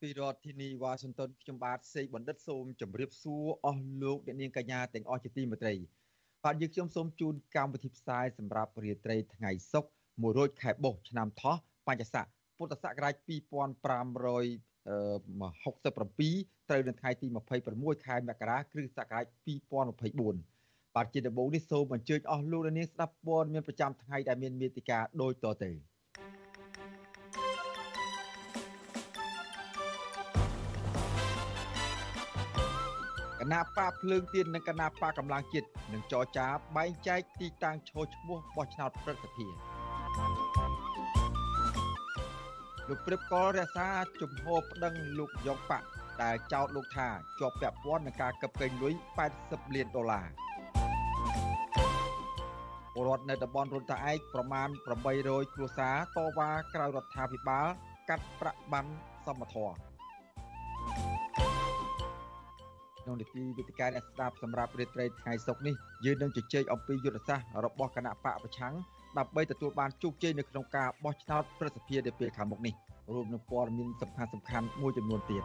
ពីរដ្ឋធានីវ៉ាស៊ីនតោនខ្ញុំបាទសេកបណ្ឌិតសូមជម្រាបសួរអស់លោកអ្នកនាងកញ្ញាទាំងអស់ជាទីមេត្រីបាទយើងខ្ញុំសូមជូនកម្មវិធីផ្សាយសម្រាប់រាត្រីថ្ងៃសុក្រ100ខែបុស្សឆ្នាំថោះបញ្ញស័កពុទ្ធសករាជ2567ត្រូវនៅថ្ងៃទី26ខែមករាគ្រិស្តសករាជ2024បាទជាដំបូងនេះសូមអញ្ជើញអស់លោកអ្នកនាងស្ដាប់ព័ត៌មានប្រចាំថ្ងៃដែលមានមេតិការដូចតទៅ គណៈបកភ្លើងទៀននិងគណៈបកកម្លាំងជាតិនឹងចរចាបែងចែកទីតាំងឈរឈ្មោះបោះឆ្នោតព្រឹទ្ធសភាលោកព្រឹបកលរក្សាជំហរប្តឹងលោកយ៉ងប៉ាក់ដែលចោទលោកថាជាប់ពាក់ព័ន្ធនឹងការកឹបកេងលុយ80លានដុល្លារពលរដ្ឋនៅតំបន់រុនតាឯកប្រមាណ800គ្រួសារតវ៉ាក្រៅរដ្ឋាភិបាល កាត់ប្រាក់បានសមធម៌ ក្នុងនីតិវិទ្យាអ្នកស្ដាប់សម្រាប់រាត្រីថ្ងៃសុក្រនេះយើងនឹងជជែកអំពីយុទ្ធសាស្ត្ររបស់គណៈបកប្រឆាំងដើម្បីទទួលបានជោគជ័យនៅក្នុងការបោះឆ្នោតប្រសិទ្ធភាពនាពេលខាងមុខនេះរួមនឹងព័ត៌មានសំខាន់សំខាន់មួយចំនួនទៀត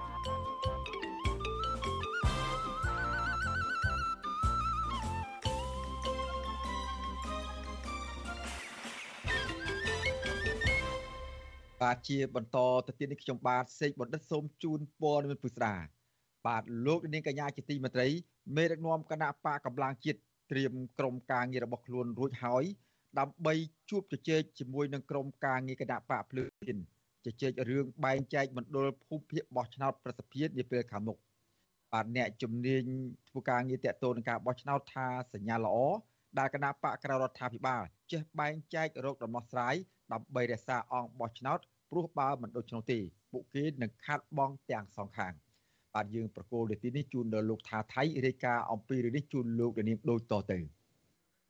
បាទជាបន្តទៅទៀតនេះខ្ញុំបាទសេកបណ្ឌិតសូមជូនព័ត៌មានពុស្ដា បាទលោកនាងកញ្ញាជាទីមេត្រីមេដឹកនាំគណៈបកកម្លាំងជាតិត្រៀមក្រុមការងាររបស់ខ្លួនរួចហើយដើម្បីជួបជជែកជាមួយនឹងក្រុមការងារគណៈបកភ្លើងទៀនជជែករឿងបែងចែកមណ្ឌលភូមិភាគបោះឆ្នោតប្រសិទ្ធភាពនាពេលខាងមុខបាទអ្នកជំនាញធ្វើការងារតកតូននឹងការបោះឆ្នោតថាសញ្ញាល្អដែលគណៈបកក្រៅរដ្ឋាភិបាលចេះបែងចែករោគដំណោះស្រាយដើម្បីរក្សាអង្គបោះឆ្នោតព្រោះបើមិនដូច្នោះទេពួកគេនឹងខាត់បងទាំងសងខាង បាទយើងប្រកូលនាទីនេះជូនដល់លោកថាថៃរាយការណ៍អំពីរឿងនេះជូនលោកនាងដូចតទៅ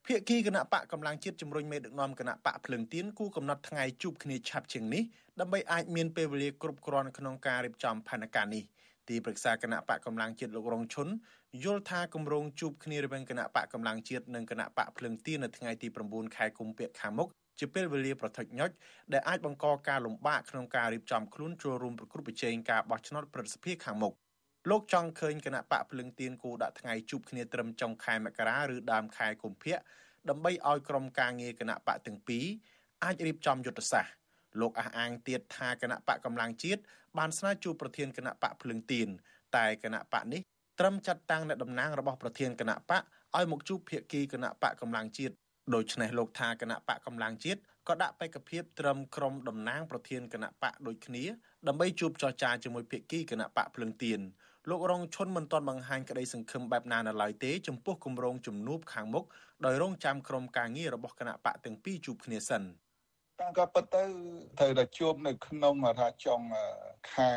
ភាគីគណៈបកកម្លាំងជាតិជំរុញមេដឹកនាំគណៈបកភ្លឹងទៀនគូកំណត់ថ្ងៃជួបគ្នាឆាប់ជាងនេះដើម្បីអាចមានពេលវេលាគ្រប់គ្រាន់ក្នុងការរៀបចំផែនការនេះទីប្រឹក្សាគណៈបកកម្លាំងជាតិលោករងឈុនយល់ថាគម្រោងជួបគ្នារវាងគណៈបកកម្លាំងជាតិនិងគណៈបកភ្លឹងទៀននៅថ្ងៃទី9ខែកុម្ភៈខាងមុខជាពេលវេលាប្រថុចញុចដែលអាចបង្កការលំបាកក្នុងការរៀបចំខ្លួនចូលរួមប្រគល់ប្រជែងការបោះឆ្នោតប្រសិទ្ធភាពខាងមុខ លោកចង់ឃើញគណៈបកភ្លឹងទៀនគូដាក់ថ្ងៃជួបគ្នាត្រឹមចុងខែមករាឬដើមខែកុម្ភៈដើម្បីឲ្យក្រុមការងារគណៈបកទាំងពីរអាចរៀបចំយុទ្ធសាស្ត្រលោកអះអាងទៀតថាគណៈបកកម្លាំងជាតិបានស្នើជួបប្រធានគណៈបកភ្លឹងទៀនតែគណៈបកនេះត្រឹមចាត់តាំងអ្នកតំណាងរបស់ប្រធានគណៈបកឲ្យមកជួបភាគីគណៈបកកម្លាំងជាតិដូច្នេះលោកថាគណៈបកកម្លាំងជាតិក៏ដាក់បេក្ខភាពត្រឹមក្រុមតំណាងប្រធានគណៈបកដូចគ្នាដើម្បីជួបចរចាជាមួយភាគីគណៈបកភ្លឹងទៀន លោករងឈុនមិនទាន់បង្ហាញក្តីសង្ឃឹមបែបណានៅឡើយទេចំពោះគម្រោងជំនួបខាងមុខដោយរងចាំក្រុមការងាររបស់គណៈបកទាំងពីរជួបគ្នាសិន តាមក៏ពិតទៅត្រូវតែជួបនៅក្នុងថាចុងខែ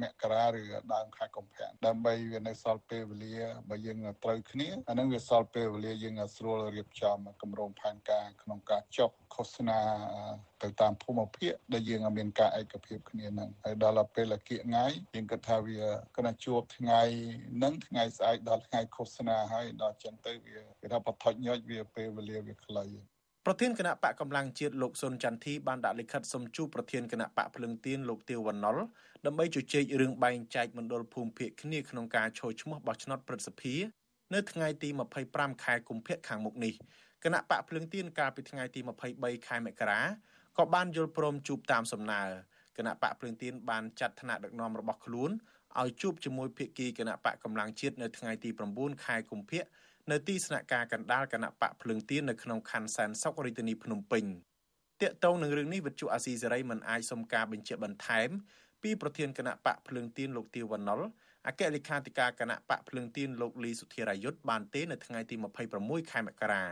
មករាឬដើមខែកុម្ភៈដើម្បីវានៅសល់ពេលវេលាបើយើងត្រូវគ្នាអានឹងវាសល់ពេលវេលាយើងស្រួលរៀបចំគម្រោងផែនការក្នុងការចុះឃោសនាទៅតាមភូមិភាគដែលយើងមានការឯកភាពគ្នានឹងហើយដល់ពេលគៀកថ្ងៃយើងគិតថាវាគណៈជួបថ្ងៃនឹងថ្ងៃស្អែកដល់ថ្ងៃឃោសនាហើយដល់ចឹងទៅវាគេថាបថុចញុចវាពេលវេលាវាខ្លី ប្រធានគណៈបកកម្លាំងជាតិលោកសុនចន្ទធីបានដាក់លិខិតសុំជួបប្រធានគណៈបកភ្លឹងទៀនលោកទាវវណ្ណុលដើម្បីជជែករឿងបែងចែកមណ្ឌលភូមិភាគគ្នាក្នុងការឈរឈ្មោះបោះឆ្នោតព្រឹទ្ធសភានៅថ្ងៃទី25ខែកុម្ភៈខាងមុខនេះគណៈបកភ្លឹងទៀនកាលពីថ្ងៃទី23ខែមករាក៏បានយល់ព្រមជួបតាមសំណើគណៈបកភ្លឹងទៀនបានចាត់ថ្នាក់ដឹកនាំរបស់ខ្លួនឲ្យជួបជាមួយភាគីគណៈបកកម្លាំងជាតិនៅថ្ងៃទី9ខែកុម្ភៈ នៅទីស្នាក់ការកណ្ដាលគណៈបកភ្លឹងទៀននៅក្នុងខណ្ឌសែនសុខរាជធានីភ្នំពេញតាកតងនឹងរឿងនេះវិទ្យុអាស៊ីសេរីមិនអាចសុំការបញ្ជាក់បន្ថែមពីប្រធានគណៈបកភ្លឹងទៀនលោកទាវវណ្ណុលអគ្គលេខាធិការគណៈបកភ្លឹងទៀនលោកលីសុធិរាយុទ្ធបានទេនៅថ្ងៃទី26ខែមករា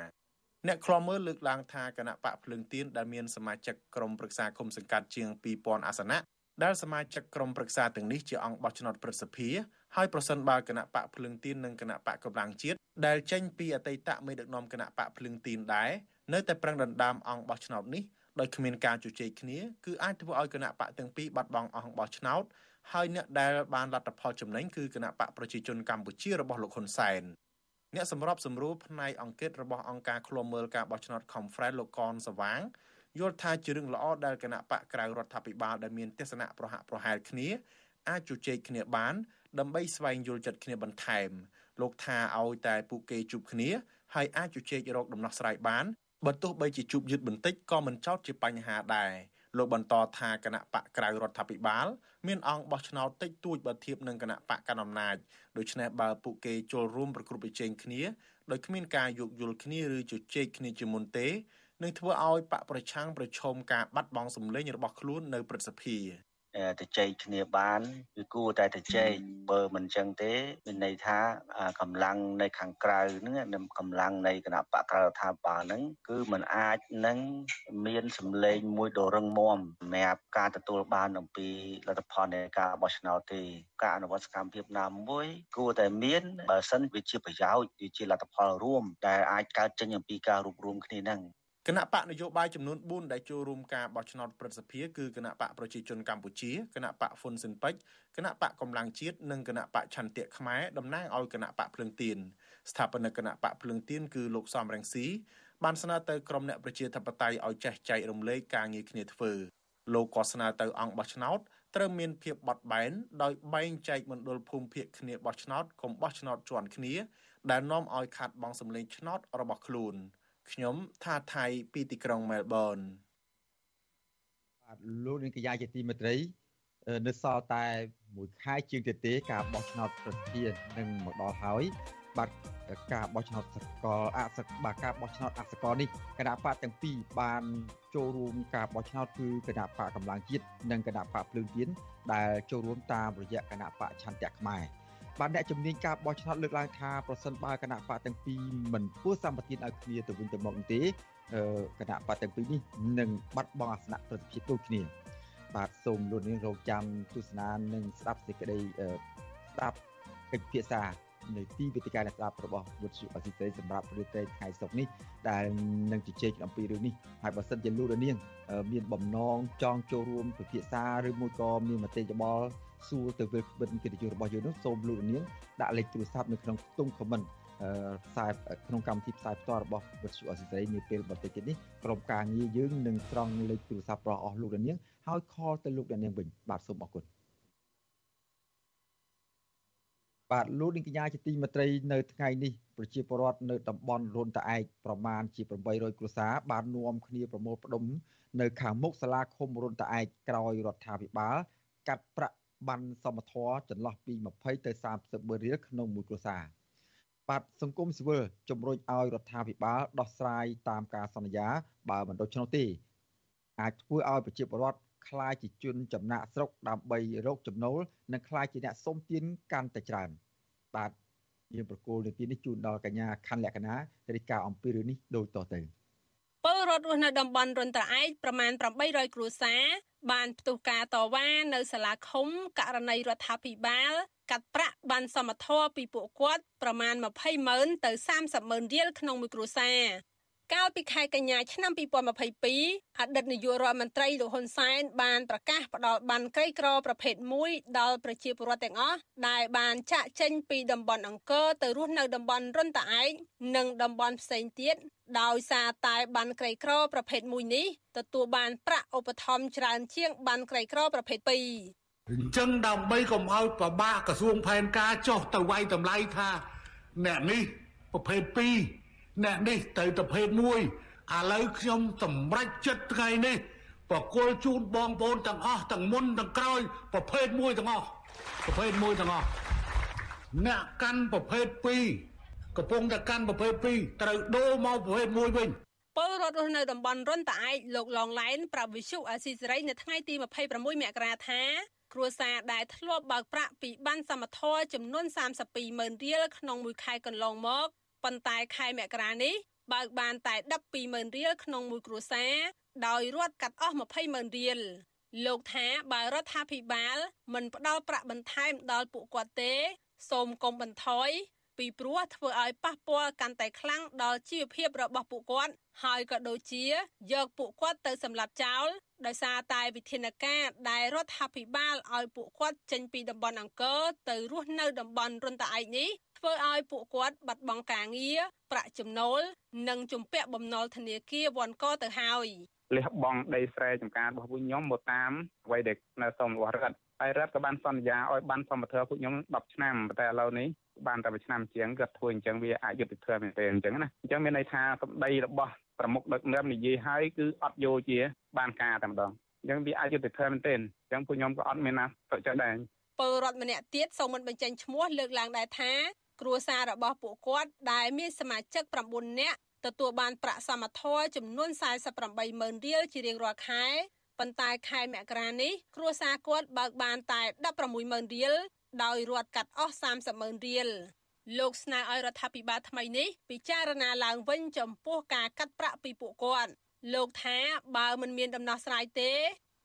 អ្នកខ្លាំមើលលើកឡើងថាគណៈបកភ្លឹងទៀនដែលមានសមាជិកក្រុមប្រឹក្សាគុំសង្កាត់ជាង2000អាសនៈដែលសមាជិកក្រុមប្រឹក្សាទាំងនេះជាអង្គបោះឆ្នោតព្រឹទ្ធសភា ហើយប្រសិនបើគណៈបកភ្លឹងទៀននិងគណៈបកកម្លាំងជាតិដែលចេញពីអតីតមេដឹកនាំគណៈបកភ្លឹងទៀនដែរនៅតែប្រឹងដណ្ដើមអង្គបោះឆ្នោតនេះដោយគ្មានការជជែកគ្នាគឺអាចធ្វើឲ្យគណៈបកទាំងពីរបាត់បង់អង្គបោះឆ្នោតហើយអ្នកដែលបានលទ្ធផលចំណេញគឺគណៈបកប្រជាជនកម្ពុជារបស់លោកហ៊ុនសែនអ្នកសម្របសម្រួលផ្នែកអង្គការរបស់អង្គការឃ្លាំមើលការបោះឆ្នោត Conference លោកកនសវាងយល់ថាជារឿងល្អដែលគណៈបកក្រៅរដ្ឋាភិបាលដែលមានទស្សនៈប្រហាក់ប្រហែលគ្នា អាចជជែកគ្នាបាន ដើម្បីស្វែងយល់ចិត្តគ្នាបន្ថែម លោកថាឲ្យតែពួកគេជួបគ្នាហើយអាចជជែករកដំណោះស្រាយបានបើទោះបីជាជួបយឺតបន្តិចក៏មិនចោទជាបញ្ហាដែរលោកបន្តថាគណៈបកក្រៅរដ្ឋាភិបាល មានអង្គបោះឆ្នោតតិចតួចបើធៀបនឹងគណៈបកកណ្ដាលអំណាចដូច្នេះបើពួកគេចូលរួមប្រគល់ប្រជែងគ្នាដោយគ្មានការយោគយល់គ្នាឬជជែកគ្នាជាមុនទេនឹងធ្វើឲ្យបកប្រឆាំងប្រឈមការបាត់បង់សម្លេងរបស់ខ្លួននៅព្រឹទ្ធសភា ទៅចែកគ្នាបានគឺគួរតែទៅចែកបើមិនចឹងទេមានន័យថាកម្លាំងនៅខាងក្រៅហ្នឹងនិងកម្លាំងនៃគណៈបកក្រៅរដ្ឋាភិបាលហ្នឹងគឺมันអាចនឹងមានសម្លេងមួយដ៏រឹងមាំសម្រាប់ការទទួលបានអំពីលទ្ធផលនៃការបោះឆ្នោតទេការអនុវត្តសកម្មភាពណាមួយគួរតែមានបើសិនវាជាប្រយោជន៍វាជាលទ្ធផលរួមដែលអាចកើតចេញអំពីការរួបរวมគ្នាហ្នឹង គណៈបកនយោបាយចំនួន4ដែលចូលរួមការបោះឆ្នោតព្រឹទ្ធសភាគឺគណៈបកប្រជាជនកម្ពុជាគណៈបកហ៊ុនស៊ិនពេជ្រគណៈបកកម្លាំងជាតិនិងគណៈបកឆន្ទៈខ្មែរតំណាងឲ្យគណៈបកភ្លឹងទៀនស្ថាបនិកគណៈបកភ្លឹងទៀនគឺលោកសំរងស៊ីបានស្នើទៅក្រមអ្នកប្រជាធិបតេយ្យឲ្យចេះចែករំលែកការងារគ្នាធ្វើលោកក៏ស្នើទៅអង្គបោះឆ្នោតត្រូវមានភាពបត់បែនដោយបែងចែកមណ្ឌលភូមិភាគគ្នាបោះឆ្នោតកុំបោះឆ្នោតជាន់គ្នាដែលនាំឲ្យខាត់បងសម្លេងឆ្នោតរបស់ខ្លួន។ ខ្ញុំថាថៃពីទីក្រុងមែលប៊នបាទលោកនាងកញ្ញាជាទីមេត្រីនៅសល់តែមួយខែជាងទៀតទេការបោះឆ្នោតប្រធាននឹងមកដល់ហើយបាទការបោះឆ្នោតសកលអសកបាទការបោះឆ្នោតអសកលនេះគណៈបកទាំងពីរបានចូលរួមការបោះឆ្នោតគឺគណៈបកកម្លាំងជាតិនិងគណៈបកភ្លើងទៀនដែលចូលរួមតាមរយៈគណៈបកឆន្ទៈខ្មែរ បាទអ្នកជំនាញការបោះឆ្នោតលើកឡើងថាប្រសិនបើគណៈបកទាំងពីរមិនពោះសម្បទានឲ្យគ្នាទៅវិញទៅមកនោះទេគណៈបកទាំងពីរនេះនឹងបាត់បង់អាសនៈប្រតិភិដូចគ្នា បាទសូមលោកនាងរងចាំទស្សនានិងស្ដាប់សេចក្តីស្ដាប់កិច្ចពិភាក្សានៅទីវេទិកាអ្នកស្ដាប់របស់វិទ្យុអសិរ័យសម្រាប់ព្រឹត្តិថ្ងៃសុក្រនេះដែលនឹងជជែកអំពីរឿងនេះហើយបើសិនជាលោកនាង មានបំណងចង់ចូលរួមពិភាក្សាឬមួយក៏មានមតិយោបល់ សួរទៅវិលបិទកិត្តិយសរបស់យើងនោះសូមលោកនាងដាក់លេខទូរស័ព្ទនៅក្នុងខ្ទង់ comment ផ្សាយក្នុងកម្មវិធីផ្សាយផ្ទាល់របស់វិទ្យុអសិរ័យនាពេលបន្តិចទៀតនេះក្រុមការងារយើងនឹងត្រង់លេខទូរស័ព្ទរបស់អស់លោកនាងហើយខលទៅលោកនាងវិញបាទសូមអរគុណបាទលោកនាងកញ្ញាជាទីមេត្រីនៅថ្ងៃនេះប្រជាពលរដ្ឋនៅតំបន់រុនតាឯកប្រមាណជា800គ្រួសារបាននាំគ្នាប្រមូលផ្ដុំនៅខាងមុខសាលាឃុំរុនតាឯកក្រោយរដ្ឋាភិបាលកាត់ប្រាក់ បានសមធម៌ចន្លោះពី20ទៅ30រៀលក្នុងមួយគ្រួសារបាទសង្គមស៊ីវិលជំរុញឲ្យរដ្ឋាភិបាលដោះស្រាយតាមការសន្យា បើមិនដូច្នោះទេអាចធ្វើឲ្យប្រជាពលរដ្ឋខ្លាយជាជនចំណាក់ស្រុកដើម្បីរកចំណូលនិងខ្លាយជាអ្នកសុំទានកាន់តែច្រើន បាទយើងប្រកូលនាទីនេះជូនដល់កញ្ញាខណ្ឌលក្ខណារាជការអំពីរឿងនេះដូចតទៅ ពលរដ្ឋរស់នៅតំបន់រុនត្រឯកប្រមាណ800គ្រួសារបានផ្ទុះការតវ៉ានៅសាលាឃុំករណីរដ្ឋាភិបាលកាត់ប្រាក់បានសមធម៌ពីពួកគាត់ប្រមាណ20ម៉ឺនទៅ30ម៉ឺនរៀលក្នុងមួយគ្រួសារ កាលពីខែកញ្ញាឆ្នាំ2022អតីតនាយករដ្ឋមន្ត្រីលោកហ៊ុនសែនបានប្រកាសផ្ដល់បានក្រីក្រប្រភេទមួយដល់ប្រជាពលរដ្ឋទាំងអស់ដែលបានចាក់ចេញពីតំបន់អង្គរទៅរស់នៅតំបន់រុនតាឯកនិងតំបន់ផ្សេងទៀតដោយសារតែបានក្រីក្រប្រភេទមួយនេះទទួលបានប្រាក់ឧបត្ថម្ភច្រើនជាងបានក្រីក្រប្រភេទ2អញ្ចឹងដើម្បីកុំឲ្យប្របាកក្រសួងផែនការចុះទៅវាយតម្លៃថាអ្នកនេះប្រភេទ2 អ្នកនេះទៅទៅភេទមួយឥឡូវខ្ញុំសម្រេចចិត្តថ្ងៃនេះបកគលជូនបងប្អូនទាំងអស់ទាំងមុនទាំងក្រោយប្រភេទមួយទាំងអស់ប្រភេទមួយទាំងអស់អ្នកកាន់ប្រភេទ2កំពុងតែកាន់ប្រភេទ2ត្រូវដូរមកប្រភេទ1វិញពលរដ្ឋរស់នៅតំបន់រុនតាឯកលោកឡងឡែនប្រាប់វិសុអាស៊ីសេរីនៅថ្ងៃទី26មករាថាគ្រួសារដែលធ្លាប់បើកប្រាក់ពីបានសមត្ថៈចំនួន32ម៉ឺនរៀលក្នុងមួយខែកន្លងមក ប៉ុន្តែខែមករានេះបើកបានតែ120,000រៀលក្នុងមួយគ្រួសារដោយរដ្ឋកាត់អស់20,000រៀលលោកថាបើរដ្ឋាភិបាលមិនផ្ដល់ប្រាក់បន្ថែមដល់ពួកគាត់ទេ សូមកុំបន្ថយពីព្រោះធ្វើឲ្យប៉ះពាល់កាន់តែខ្លាំងដល់ជីវភាពរបស់ពួកគាត់ហើយក៏ដូចជា យកពួកគាត់ទៅសម្លាប់ចោលដោយសារតែវិធានការដែលរដ្ឋាភិបាលឲ្យពួកគាត់ចេញពីតំបន់អង្គរទៅរស់នៅតំបន់រុនតាឯកនេះ ធ្វើឲ្យពួកគាត់បាត់បង់ការងារប្រាក់ចំណូល និងជំពាក់បំណុលធនាគារវ៉ាន់កទៅហើយលះបង់ដីស្រែចម្ការរបស់ពួកខ្ញុំមកតាមអ្វីដែលនៅសមរបស់រដ្ឋហើយរដ្ឋក៏បានសន្យាឲ្យបានសមត្ថភាពពួកខ្ញុំ10ឆ្នាំតែឥឡូវនេះបានតែមួយឆ្នាំជាងគាត់ធ្វើអញ្ចឹងវាអយុត្តិធម៌មែនទេអញ្ចឹងណាអញ្ចឹងមានន័យថាសម្ដីរបស់ប្រមុខដឹកនាំនិយាយហើយគឺអត់យោជា បានការតែម្ដងអញ្ចឹងវាអយុត្តិធម៌មែនទេអញ្ចឹងពួកខ្ញុំក៏អត់មានណាសុខចិត្តដែរពលរដ្ឋម្នាក់ទៀតសូមមិនបញ្ចេញឈ្មោះលើកឡើងដែរថា គ្រួសាររបស់ពួកគាត់ដែលមានសមាជិក9នាក់ទទួលបានប្រាក់សមត្ថៈចំនួន48ម៉ឺនរៀលជារៀងរាល់ខែប៉ុន្តែខែមករានេះគ្រួសារគាត់បើកបានតែ16ម៉ឺនរៀលដោយរដ្ឋកាត់អស់30ម៉ឺនរៀលលោកស្នើឲ្យរដ្ឋាភិបាលថ្មីនេះពិចារណាឡើងវិញចំពោះការកាត់ប្រាក់ពីពួកគាត់លោកថាបើមិនមានដំណោះស្រាយទេ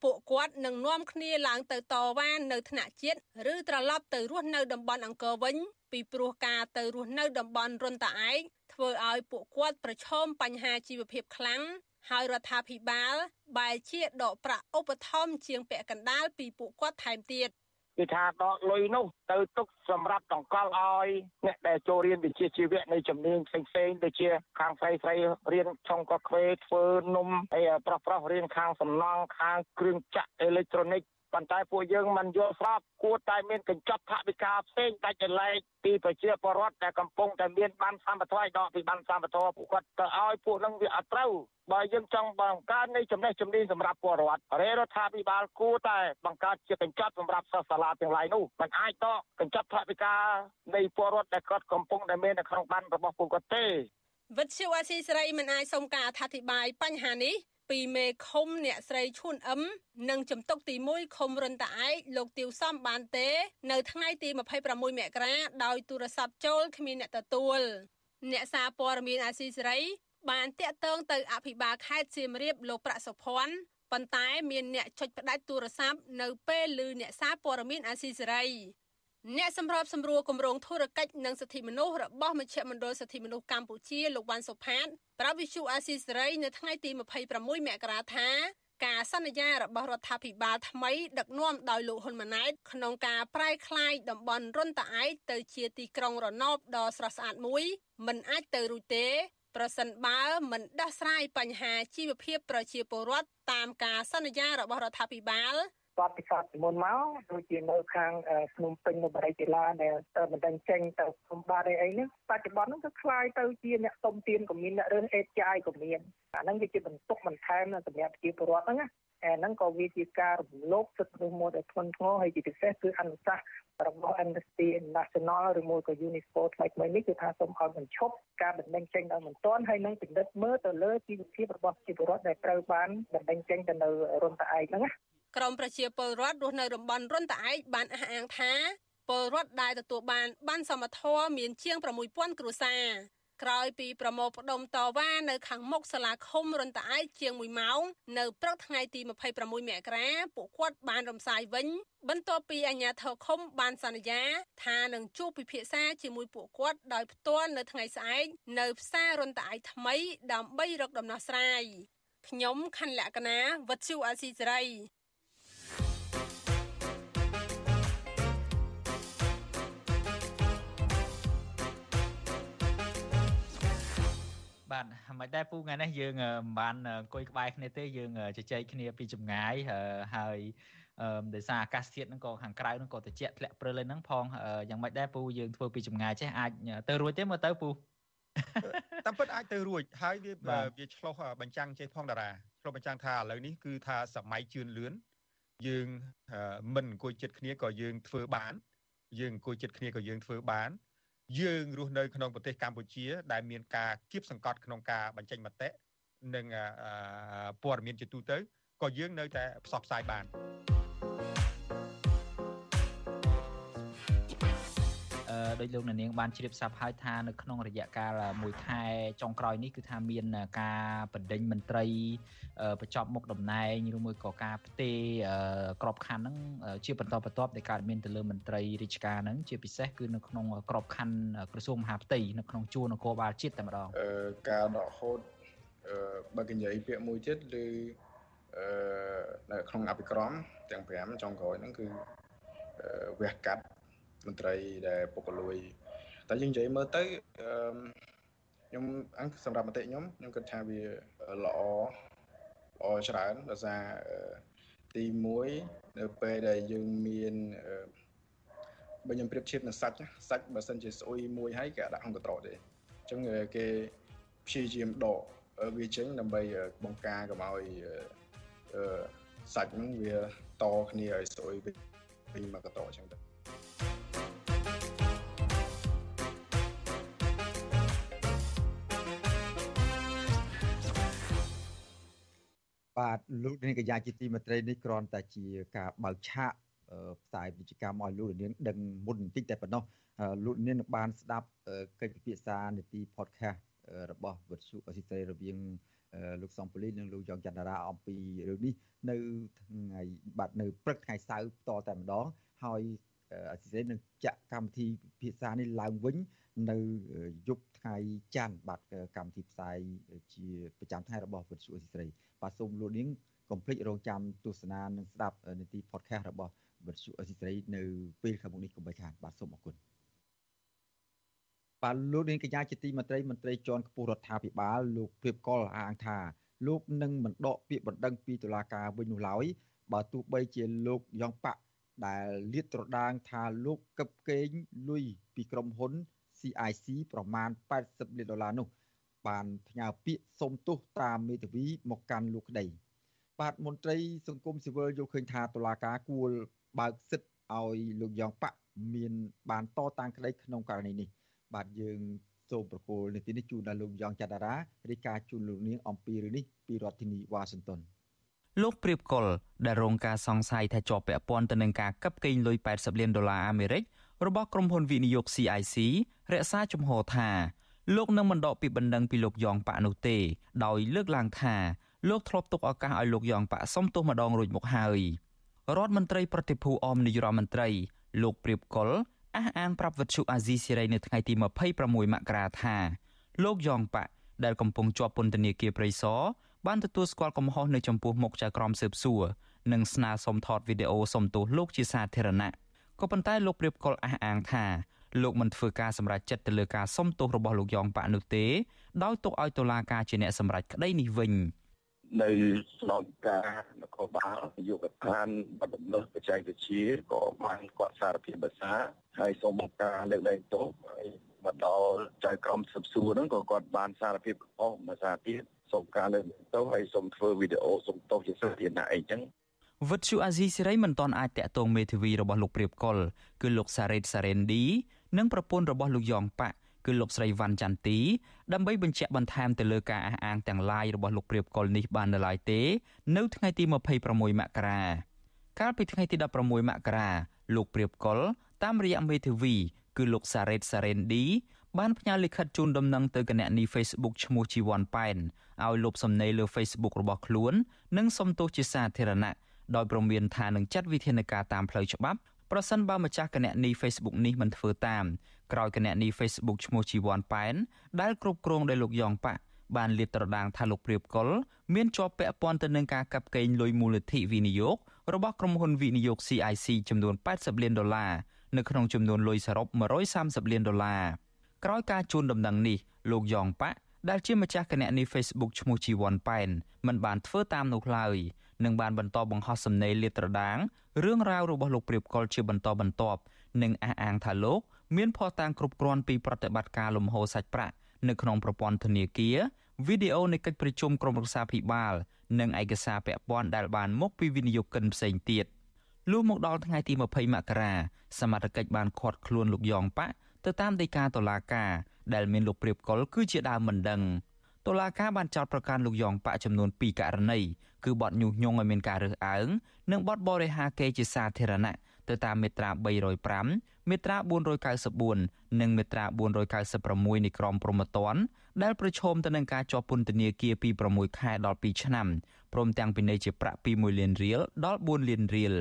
ពួកគាត់នឹងនាំគ្នាឡើងទៅតវ៉ានៅថ្នាក់ជាតិឬត្រឡប់ទៅរស់នៅតំបន់អង្គរវិញ ពីព្រោះការទៅរស់នៅតំបន់រុនតាឯកធ្វើឲ្យពួកគាត់ប្រឈមបញ្ហាជីវភាពខ្លាំងហើយរដ្ឋាភិបាល បែរជាដកប្រាក់ឧបត្ថម្ភជាងពាក់កណ្ដាលពីពួកគាត់ថែមទៀតគឺថាដកលុយនោះទៅទុកសម្រាប់តង្កល់ឲ្យអ្នកដែលចូលរៀនវិជ្ជាជីវៈនៃជំនាញផ្សេងៗដូចជាខាងស្រីស្រីរៀនឆុងកាហ្វេធ្វើនំហើយប្រុសប្រុសរៀនខាងសំណង់ខាងគ្រឿងចក្រអេឡិចត្រូនិក ប៉ុន្តែពួកយើងមិនយល់ស្របគួរតែមានកញ្ចប់ថវិកាផ្សេងដាច់ចលែកពីប្រជាពលរដ្ឋដែលកំពុងតែមានបានសម្បត្តិឲ្យដកពីបានសម្បត្តិពួកគាត់ទៅឲ្យពួកនឹងវាអត់ត្រូវបើយើងចង់បង្កើននៃចំណេះជំនាញសម្រាប់ពលរដ្ឋរាជរដ្ឋាភិបាលគួរតែបង្កើតជាកញ្ចប់សម្រាប់សិស្សសាលាទាំងឡាយនោះមិនអាចតកកញ្ចប់ថវិកានៃពលរដ្ឋដែលគាត់កំពុងតែមាននៅក្នុងបានរបស់ពួកគាត់ទេវិទ្យុអស៊ីសេរីមិនអាចសុំការអធិប្បាយបញ្ហានេះ ពីមេឃុំអ្នកស្រីឈួនអឹមនិងចំតុកទី1ឃុំរិនតាឯកលោកទៀវសំបានទេ នៅថ្ងៃទី26មករាដោយទូរស័ព្ទចូលគ្មានអ្នកទទួលអ្នកសារព័ត៌មានអាស៊ីសេរីបានតាក់ទងទៅអភិបាលខេត្តសៀមរាបលោកប្រាក់សុភ័ណ្ឌប៉ុន្តែមានអ្នកចុចផ្ដាច់ទូរស័ព្ទនៅពេលឮអ្នកសារព័ត៌មានអាស៊ីសេរី អ្នកសម្របសម្រួលគម្រោងធុរកិច្ចនិងសិទ្ធិមនុស្សរបស់មជ្ឈមណ្ឌលសិទ្ធិមនុស្សកម្ពុជាលោកវ៉ាន់សុផាតប្រាប់វិសុអាស៊ីសេរីនៅថ្ងៃទី26មករាថាការសន្យារបស់រដ្ឋាភិបាលថ្មីដឹកនាំដោយលោកហ៊ុនម៉ាណែតក្នុងការប្រែក្លាយតំបន់រុនតាឯកទៅជាទីក្រុងរណបដ៏ស្រស់ស្អាតមួយមិនអាចទៅរួចទេប្រសិនបើមិនដោះស្រាយបញ្ហាជីវភាពប្រជាពលរដ្ឋតាមការសន្យារបស់រដ្ឋាភិបាល បទពិសោធន៍ពីមុនមកដូចជានៅខាងភ្នំពេញនៅបរិយាកេឡាដែលមិនដឹងចេញទៅភ្នំបាទអីអីហ្នឹងបច្ចុប្បន្នហ្នឹងគឺคล้ายទៅជាអ្នកសុំទានក៏មានអ្នករឿងអេតចាយក៏មានអាហ្នឹងវាជាបន្ទុកបន្ថែមសម្រាប់ប្រជាពលរដ្ឋហ្នឹងណាអាហ្នឹងក៏វាជាការរំលោភសិទ្ធិមនុស្សមួយដែលធ្ងន់ធ្ងរហើយជាពិសេសគឺអនុសាសន៍របស់ Amnesty International ឬមួយក៏ UNESCO ថ្មីថ្មីនេះគឺថាសូមឲ្យបញ្ឈប់ការបណ្ដឹងចេញដោយមិនទាន់ហើយនឹងពិនិត្យមើលទៅលើជីវភាពរបស់ប្រជាពលរដ្ឋដែលត្រូវបានបណ្ដឹងចេញទៅនៅរុនតាឯកហ្នឹងណា ក្រមប្រជាពលរដ្ឋរស់នៅតំបន់រុនតាឯកបានអះអាងថាពលរដ្ឋដែលទទួលបានបានសមត្ថៈមានជាង6000គ្រួសារក្រោយពីប្រមូលផ្ដុំតវ៉ានៅខាងមុខសាលាឃុំរុនតាឯកជាង1ម៉ោងនៅព្រឹកថ្ងៃទី26មករាពួកគាត់បានរំសាយវិញបន្ទាប់ពីអាជ្ញាធរឃុំបានសន្យាថានឹងជួបពិភាក្សាជាមួយពួកគាត់ដោយផ្ទាល់នៅថ្ងៃស្អែកនៅផ្សាររុនតាឯកថ្មី ដើម្បីរកដំណោះស្រាយខ្ញុំខណ្ឌលក្ខណាវັດឈូអាស៊ីសេរី បាទមិនដែរពូថ្ងៃនេះយើងមិនបានអង្គុយក្បែរគ្នាទេយើងជជែកគ្នាពីចម្ងាយហើយអឺដោយសារអាកាសធាតុហ្នឹងក៏ខាងក្រៅហ្នឹងក៏ត្រជាក់ធ្លាក់ព្រិលហ្នឹងផងយ៉ាងម៉េចដែរពូយើងធ្វើពីចម្ងាយចេះអាចទៅរួចទេមើលទៅពូតាមពិតអាចទៅរួចហើយវាវាឆ្លោះបញ្ចាំងចេះផងតារាឆ្លោះបញ្ចាំងថាឥឡូវនេះគឺថាសម័យជឿនលឿនយើងមិនអង្គុយចិត្តគ្នាក៏យើងធ្វើបាន យើងអង្គុយចិត្តគ្នាក៏យើងធ្វើបាន យើងរស់នៅក្នុងប្រទេសកម្ពុជា ដែលមានការគៀបសង្កត់ក្នុងការបញ្ចេញមតិនិងព័ត៌មានជាទូទៅក៏យើងនៅតែផ្សព្វផ្សាយបាន ដោយលោកនាងបានជ្រាបស្រាប់ហើយថានៅក្នុងរយៈកាលមួយខែចុងក្រោយនេះគឺថាមានការបណ្ដេញមន្ត្រីបញ្ចប់មុខតំណែងឬមួយក៏ការផ្ទេរក្របខ័ណ្ឌហ្នឹងជាបន្តបន្ទាប់ដែលកើតមានទៅលើមន្ត្រីរាជការហ្នឹងជាពិសេសគឺនៅក្នុងក្របខ័ណ្ឌក្រសួងមហាផ្ទៃនៅក្នុងជួរនគរបាលជាតិតែម្ដងការដកហូតបើកញ្ញៃពាក្យមួយទៀតឬអឺនៅក្នុងអភិក្រមទាំង5ចុងក្រោយហ្នឹងគឺវះកាត់ មន្ត្រីដែលពុករលួយតែយើងនិយាយមើលទៅខ្ញុំអង្គសម្រាប់មតិខ្ញុំខ្ញុំគិតថាវាល្អល្អច្រើនដោយសារទី1នៅពេលដែលយើងមានបើខ្ញុំប្រៀបធៀបនឹងសាច់សាច់បើសិនជាស្អុយមួយហើយគេដាក់ក្នុងកន្ត្រកទេអញ្ចឹងគេព្យាយាមដកវាចេញដើម្បីបង្ការកុំឲ្យសាច់ហ្នឹងវាតគ្នាឲ្យស្អុយវិញមកកន្ត្រកអញ្ចឹងទៅ បាទលោកនាងកញ្ញាជាទីមេត្រីនេះគ្រាន់តែជាការបើកឆាកផ្សាយវិជ្ជាកម្មឲ្យលោកនាងដឹងមុនបន្តិចតែប៉ុណ្ណោះលោកនាងនឹងបានស្ដាប់កិច្ចពិភាក្សានីតិ podcast របស់វិទ្យុអសិរ័យរវាងលោកសំពូលីនិងលោកយ៉ងច័ន្ទរាអំពីរឿងនេះនៅថ្ងៃបាទនៅព្រឹកថ្ងៃសៅរ៍ផ្ទាល់តែម្ដងហើយអសិរ័យនឹងចាក់កម្មវិធីពិភាក្សានេះឡើងវិញនៅយប់ ថ្ងៃច័ន្ទបាទកម្មវិធីផ្សាយជាប្រចាំថ្ងៃរបស់វិទ្យុអសិរ័យបាទសូមលោកនាងកុំភ្លេចរងចាំទស្សនានិងស្ដាប់នីតិ podcast របស់វិទ្យុអសិរ័យនៅពេលខាងមុខនេះកុំបីខានបាទសូមអរគុណបាទលោកនាងកញ្ញាជាទីមន្ត្រីមន្ត្រីជាន់ខ្ពស់រដ្ឋាភិបាលលោកព្រៀបកុលអាងថាលោកនឹងមិនដកពាក្យបណ្ដឹងពីតុលាការវិញនោះឡើយបើទោះបីជាលោកយ៉ងប៉ាក់ដែលលាតត្រដាងថាលោកកឹបកេងលុយពីក្រុមហ៊ុន CIC ប្រមាណ80លានដុល្លារនោះបានផ្ញើពាក្យសុំទោសតាមមេធាវីមកកាន់លោកក្តីបាទមន្ត្រីសង្គមស៊ីវិលយល់ឃើញថាតុលាការគួរបើកសិទ្ធឲ្យលោកយ៉ងប៉ាក់មានបានតតាំងក្តីក្នុងករណីនេះ បាទយើងសូមប្រកូលនីតិនេះជូនដល់លោកយ៉ងច័ន្ទរារាយការណ៍ជូនលោកនាងអំពីរឿងនេះពីរដ្ឋធានីវ៉ាស៊ីនតោនលោកព្រៀបកុលដែលរងការសង្ស័យថាជាប់ពាក់ព័ន្ធទៅនឹងការកឹបកេងលុយ80លានដុល្លារអាមេរិក របស់ក្រុមហ៊ុនវិនិយោគ CIC រក្សាជំហរថាលោកនឹងមិនដកពីបណ្ដឹងពីលោកយ៉ងប៉ាក់នោះទេដោយលើកឡើងថាលោកធ្លាប់ទុកឱកាសឲ្យលោកយ៉ងប៉ាក់សុំទោសម្ដងរួចមកហើយរដ្ឋមន្ត្រីប្រតិភូអមនាយរដ្ឋមន្ត្រី លោកព្រៀបកុលអះអាងប្រាប់វិទ្យុអាស៊ីសេរីនៅថ្ងៃទី26មករាថាលោកយ៉ងប៉ាក់ដែលកំពុងជាប់ពន្ធនាគារព្រៃសរបានទទួលស្គាល់កំហុសនៅចំពោះមុខចៅក្រមស៊ើបសួរនិងស្នើសុំថតវីដេអូសុំទោសលោកជាសាធារណៈ ក៏ប៉ុន្តែលោកព្រៀបកុលអះអាងថាលោកមិនធ្វើការសម្រេចចិត្តទៅលើការសុំទោសរបស់លោកយ៉ងប៉ាក់នោះទេដោយទុកឲ្យតុលាការជាអ្នកសម្រេចក្តីនេះវិញនៅស្នងការនគរបាលនយោបាយកឋានបដិលបច្ចេកវិទ្យាក៏បានគាត់សារភាពភាសាហើយសូមបង្ការលើកលែងទោសហើយមកដល់ចៅក្រមស៊ើបសួរហ្នឹងក៏គាត់បានសារភាពអស់ភាសាទៀតសូមការលើកលែងទោសហើយសូមធ្វើវីដេអូសូមទោសជាសាធារណៈអីចឹង វិទ្យុអាស៊ីសេរីមិនទាន់អាចតាក់ទងមេធាវីរបស់លោកព្រៀបកុលគឺលោកសារ៉េតសារ៉េនឌីនិងប្រពន្ធរបស់លោកយ៉ងប៉ាក់គឺលោកស្រីវ៉ាន់ចន្ទទីដើម្បីបញ្ជាក់បន្ថែមទៅលើការអះអាងទាំងឡាយរបស់លោកព្រៀបកុលនេះបាននៅឡើយទេ នៅថ្ងៃទី26មករាកាលពីថ្ងៃទី16មករាលោកព្រៀបកុលតាមរយៈមេធាវី គឺលោកសារ៉េតសារ៉េនឌីបានផ្ញើលិខិតជូនដំណឹងទៅគណនី Facebook ឈ្មោះជីវ័នប៉ែនឲ្យលុបសំណេរលើ Facebook របស់ខ្លួន និងសុំទោសជាសាធារណៈ ដោយប្រមានថានឹងចាត់វិធានការតាមផ្លូវច្បាប់ប្រសិនបើម្ចាស់គណនី Facebook នេះមិនធ្វើតាមក្រោយគណនី Facebook ឈ្មោះជីវ័នប៉ែនដែលគ្រប់គ្រងដោយលោកយ៉ងប៉ាក់បានលាតត្រដាងថាលោកព្រៀបកុលមានជាប់ពាក់ព័ន្ធទៅនឹងការកាប់កេងលុយមូលនិធិវិនិយោគរបស់ក្រុមហ៊ុនវិនិយោគ CIC ចំនួន80លានដុល្លារនៅក្នុងចំនួនលុយសរុប130លានដុល្លារក្រោយការជូនដំណឹងនេះលោកយ៉ងប៉ាក់ដែលជាម្ចាស់គណនី Facebook ឈ្មោះជីវ័នប៉ែនមិនបានធ្វើតាមនោះឡើយ និងបានបន្តបង្ហោះសំណេរលាតត្រដាងរឿងរ៉ាវរបស់លោកព្រៀបកុលជាបន្តបន្ទាប់និងអះអាងថាលោកមានភស្តុតាងគ្រប់គ្រាន់ពីប្រតិបត្តិការលំហូរសាច់ប្រាក់នៅក្នុងប្រព័ន្ធធនាគារវីដេអូនៃកិច្ចប្រជុំក្រុមប្រឹក្សាភិបាល និងឯកសារពាក់ព័ន្ធដែលបានមកពីវិនិយោគិនផ្សេងទៀតលុះមកដល់ថ្ងៃទី20មករាសមត្ថកិច្ចបានឃាត់ខ្លួនលោកយ៉ងប៉ាក់ទៅតាមដីកាតុលាការដែលមានលោកព្រៀបកុលគឺជាដើមមិនដឹង តុលាការបានចោទប្រកាន់លោកយ៉ងប៉ាក់ចំនួន2ករណីគឺបទញុះញង់ឲ្យមានការរើសអើងនិងបទបរិហាកេរជាសាធារណៈទៅតាមមាត្រា305មាត្រា494និងមាត្រា496នៃក្រមព្រហ្មទណ្ឌដែលប្រឈមទៅនឹងការជាប់ពន្ធនាគារពី6ខែដល់2ឆ្នាំព្រមទាំងពិន័យជាប្រាក់ពី1លានរៀលដល់4លានរៀល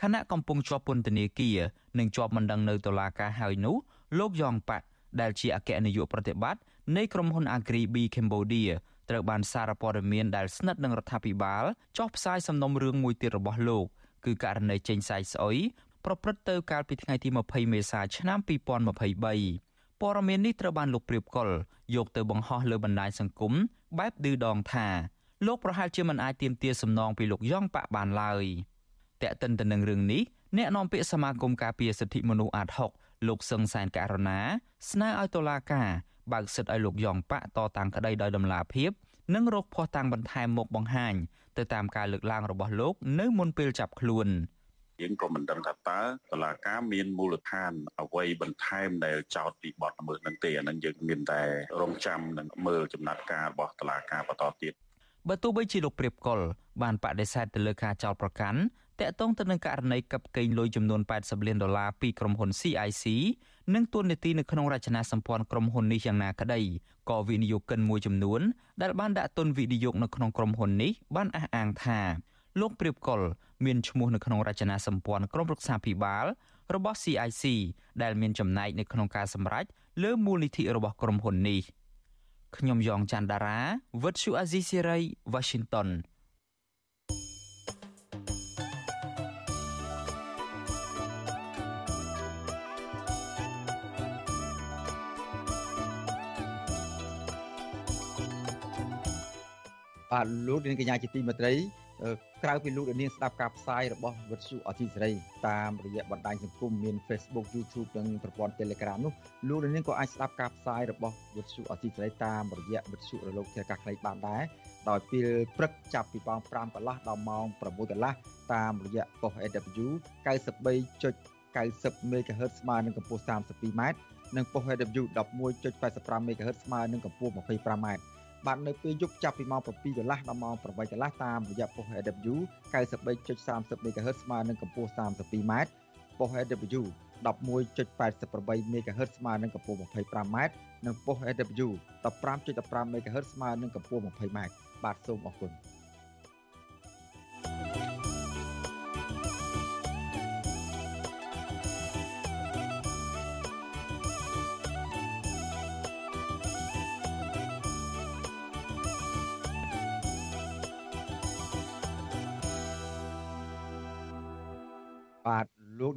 ខណៈកំពុងជាប់ពន្ធនាគារនិងជាប់មិនដឹងនៅតុលាការហើយនោះលោកយ៉ងប៉ាក់ដែលជាអគ្គនាយកប្រតិបត្តិ នៃក្រុមហ៊ុន Agri B Cambodia ត្រូវបានសារព័ត៌មានដែលស្និទ្ធនឹងរដ្ឋាភិបាលចុះផ្សាយសំណុំរឿងមួយទៀតរបស់លោកគឺករណីចេញសាយស្អុយប្រព្រឹត្តទៅកាលពីថ្ងៃទី20មេសាឆ្នាំ2023ព័ត៌មាននេះត្រូវបានលោកព្រៀបកុលយកទៅបង្ហោះលើបណ្ដាញសង្គមបែបឌឺដងថាលោកប្រហែលជាមិនអាចទាមទារសំណងពីលោកយ៉ងប៉ាក់បានឡើយតែកតិនទៅនឹងរឿងនេះអ្នកនាំពាក្យសមាគមការពារសិទ្ធិមនុស្សអាត6លោកសឹងសែនករណាស្នើឲ្យតុលាការ បើកសិទ្ធិឲ្យលោកយ៉ងប៉ាក់តតាំងក្តីដោយដំណាភាពនិងរកភ័ស្តុតាងបន្ថែមមកបង្ហាញទៅតាមការលើកឡើងរបស់លោកនៅមុនពេលចាប់ខ្លួនយើងក៏មិនដឹងថាតើតឡាការមានមូលដ្ឋានអ្វីបន្ថែមដែលចោតពីបទល្មើសនឹងទេអានឹងយើងមានតែរងចាំនិងមើលចំណាត់ការរបស់តឡាការបន្តទៀតបើទោះបីជាលោកព្រៀបកុលបានបដិសេធទៅលើការចោទប្រកាន់ តាក់ទងទៅនឹងករណីកັບកេងលុយចំនួន80លានដុល្លារពីក្រុមហ៊ុន CIC និងទួនាទីនៅក្នុងរចនាសម្ព័ន្ធក្រុមហ៊ុននេះយ៉ាងណាក្តីក៏វិនិយោគិនមួយចំនួនដែលបានដាក់ទុនវិនិយោគនៅក្នុងក្រុមហ៊ុននេះបានអះអាងថាលោកព្រៀបកុលមានឈ្មោះនៅក្នុងរចនាសម្ព័ន្ធក្រុមប្រឹក្សាភិបាលរបស់ CIC ដែលមានចំណែកនៅក្នុងការសម្រេចលើមូលនិធិរបស់ក្រុមហ៊ុននេះខ្ញុំយ៉ងច័ន្ទដារាវិទ្យុអាស៊ីសេរី Washington បាទលោកនាងកញ្ញាជាទីមេត្រីក្រៅពីលោកនាងស្ដាប់ការផ្សាយរបស់វិទ្យុអសីសេរីតាមរយៈបណ្ដាញសង្គមមាន Facebook YouTube និងប្រព័ន្ធ Telegram នោះលោកនាងក៏អាចស្ដាប់ការផ្សាយរបស់វិទ្យុអសីសេរីតាមរយៈវិទ្យុរលកធាតុអាកាសខ្លីបានដែរដោយពេលព្រឹកចាប់ពីម៉ោង5កន្លះដល់ម៉ោង6កន្លះតាមរយៈប៉ុស AW 93.90 MHz ស្មើនឹងកម្ពស់ 32m និងប៉ុស AW 11.85 MHz ស្មើនឹងកម្ពស់ 25m បាទនៅពេលយប់ចាប់ពីម៉ោង7កន្លះដល់ម៉ោង8កន្លះតាមរយៈប៉ុស AW 93.30 MHz ស្មើនឹងកម្ពស់ 32m ប៉ុស AW 11.88 MHz ស្មើនឹងកម្ពស់ 25m និងប៉ុស AW 15.15 MHz ស្មើនឹងកម្ពស់ 20m បាទសូមអរគុណ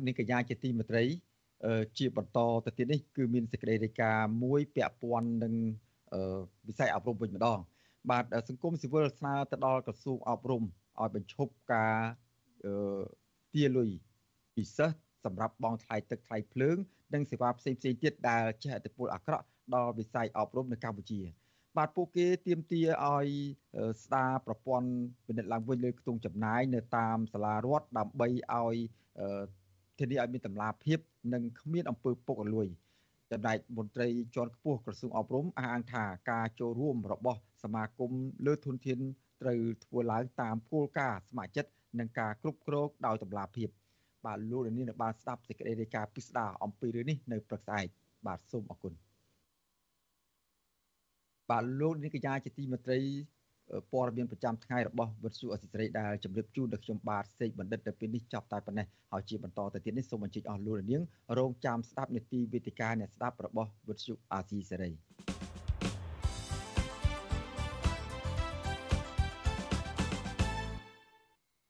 នាងកញ្ញាជាទីមេត្រី ជាបន្តទៅទៀតនេះគឺមានសេចក្តីរាយការណ៍មួយពាក់ព័ន្ធនឹងវិស័យអប់រំវិញម្ដង បាទសង្គមស៊ីវិលស្នើទៅដល់ក្រសួងអប់រំឲ្យបញ្ឈប់ការទាលុយពិសេសសម្រាប់បងថ្លៃទឹកថ្លៃភ្លើង និងសេវាផ្សេងផ្សេងទៀតដែលជះឥទ្ធិពលអាក្រក់ដល់វិស័យអប់រំនៅកម្ពុជា បាទពួកគេទាមទារឲ្យស្ដារប្រព័ន្ធពិនិត្យឡើងវិញលើខ្ទង់ចំណាយនៅតាមសាលារដ្ឋដើម្បីឲ្យ ធានាឲ្យមានតម្លាភាពនិងគ្មានអំពើពុករលួយចំណែកមន្ត្រីជាន់ខ្ពស់ក្រសួងអប់រំអះអាងថាការចូលរួមរបស់សមាគមលើធនធានត្រូវធ្វើឡើងតាមគោលការណ៍ស្ម័គ្រចិត្តនិងការគ្រប់គ្រងដោយតម្លាភាពបាទលោកលាននឹងបានស្ដាប់សេចក្តីរាយការណ៍ពិស្ដារអំពីរឿងនេះនៅព្រឹកស្អែកបាទសូមអរគុណបាទលោកនាងកញ្ញាជាទីមេត្រី ព័ត៌មានប្រចាំថ្ងៃរបស់វិទ្យុអសិរ័យដែលជម្រាបជូនដល់ខ្ញុំបាទសេកបណ្ឌិតទៅពេលនេះចប់តែប៉ុណ្ណេះហើយជាបន្តទៅទៀតនេះសូមអញ្ជើញអស់លោកនាងរងចាំស្ដាប់នីតិវេទិកាអ្នកស្ដាប់របស់វិទ្យុអាស៊ីសេរី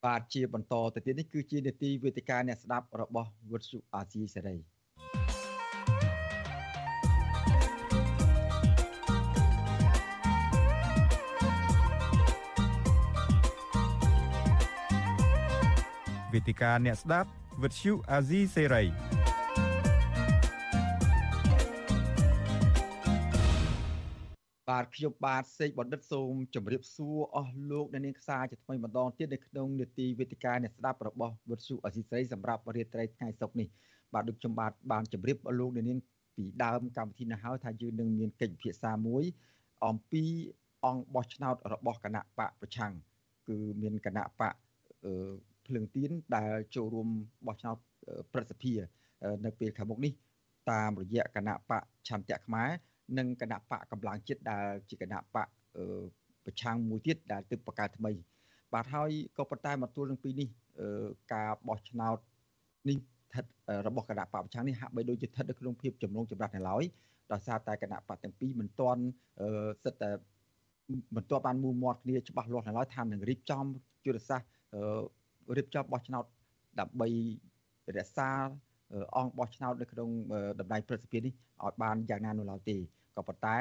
បាទជាបន្តទៅទៀតនេះគឺជានីតិវេទិកាអ្នកស្ដាប់របស់វិទ្យុអាស៊ីសេរី វេទិកាអ្នកស្ដាប់វិទ្យុអាស៊ីសេរីបាទខ្ញុំបាទសេកបណ្ឌិតសូមជម្រាបសួរអស់លោកអ្នកនាងខ្សាជាថ្មីម្ដងទៀតនៅក្នុងនេតិវេទិកាអ្នកស្ដាប់របស់វិទ្យុអាស៊ីសេរីសម្រាប់រាត្រីថ្ងៃសុក្រនេះបាទដូចខ្ញុំបាទបានជម្រាបលោកអ្នកនាងពីដើមកម្មវិធីនេះហើយថាយើងនឹងមានកិច្ចពិភាក្សាមួយអំពីអង្គបោះឆ្នោតរបស់គណៈបកប្រឆាំងគឺមានគណៈបក ភ្លើងទៀនដែលចូលរួមបោះឆ្នោតប្រសិទ្ធភាពនៅពេលខាងមុខនេះតាមរយៈគណៈបកឆន្ទៈខ្មែរនិងគណៈបកកម្លាំងចិត្តដែលជាគណៈបកប្រឆាំងមួយទៀតដែលទើបបង្កើតថ្មី បាទហើយក៏ប៉ុន្តែមកទល់នឹងពីនេះការបោះឆ្នោតនេះស្ថិតរបស់គណៈបកប្រឆាំងនេះហាក់បីដូចជាស្ថិតនៅក្នុងភាពចម្រូងចម្រាសនៅឡើយដោយសារតែគណៈបកទាំងពីរមិនទាន់សិតតែមិនទាន់បានមូលមាត់គ្នាច្បាស់លាស់នៅឡើយថានឹងរៀបចំយុទ្ធសាស្ត្រ រៀបចំបោះឆ្នោតដើម្បីរក្សាអង្គបោះឆ្នោតនៅក្នុងតម្លៃប្រសិទ្ធភាពនេះឲ្យបានយ៉ាងណានោះឡើយទេក៏ប៉ុន្តែ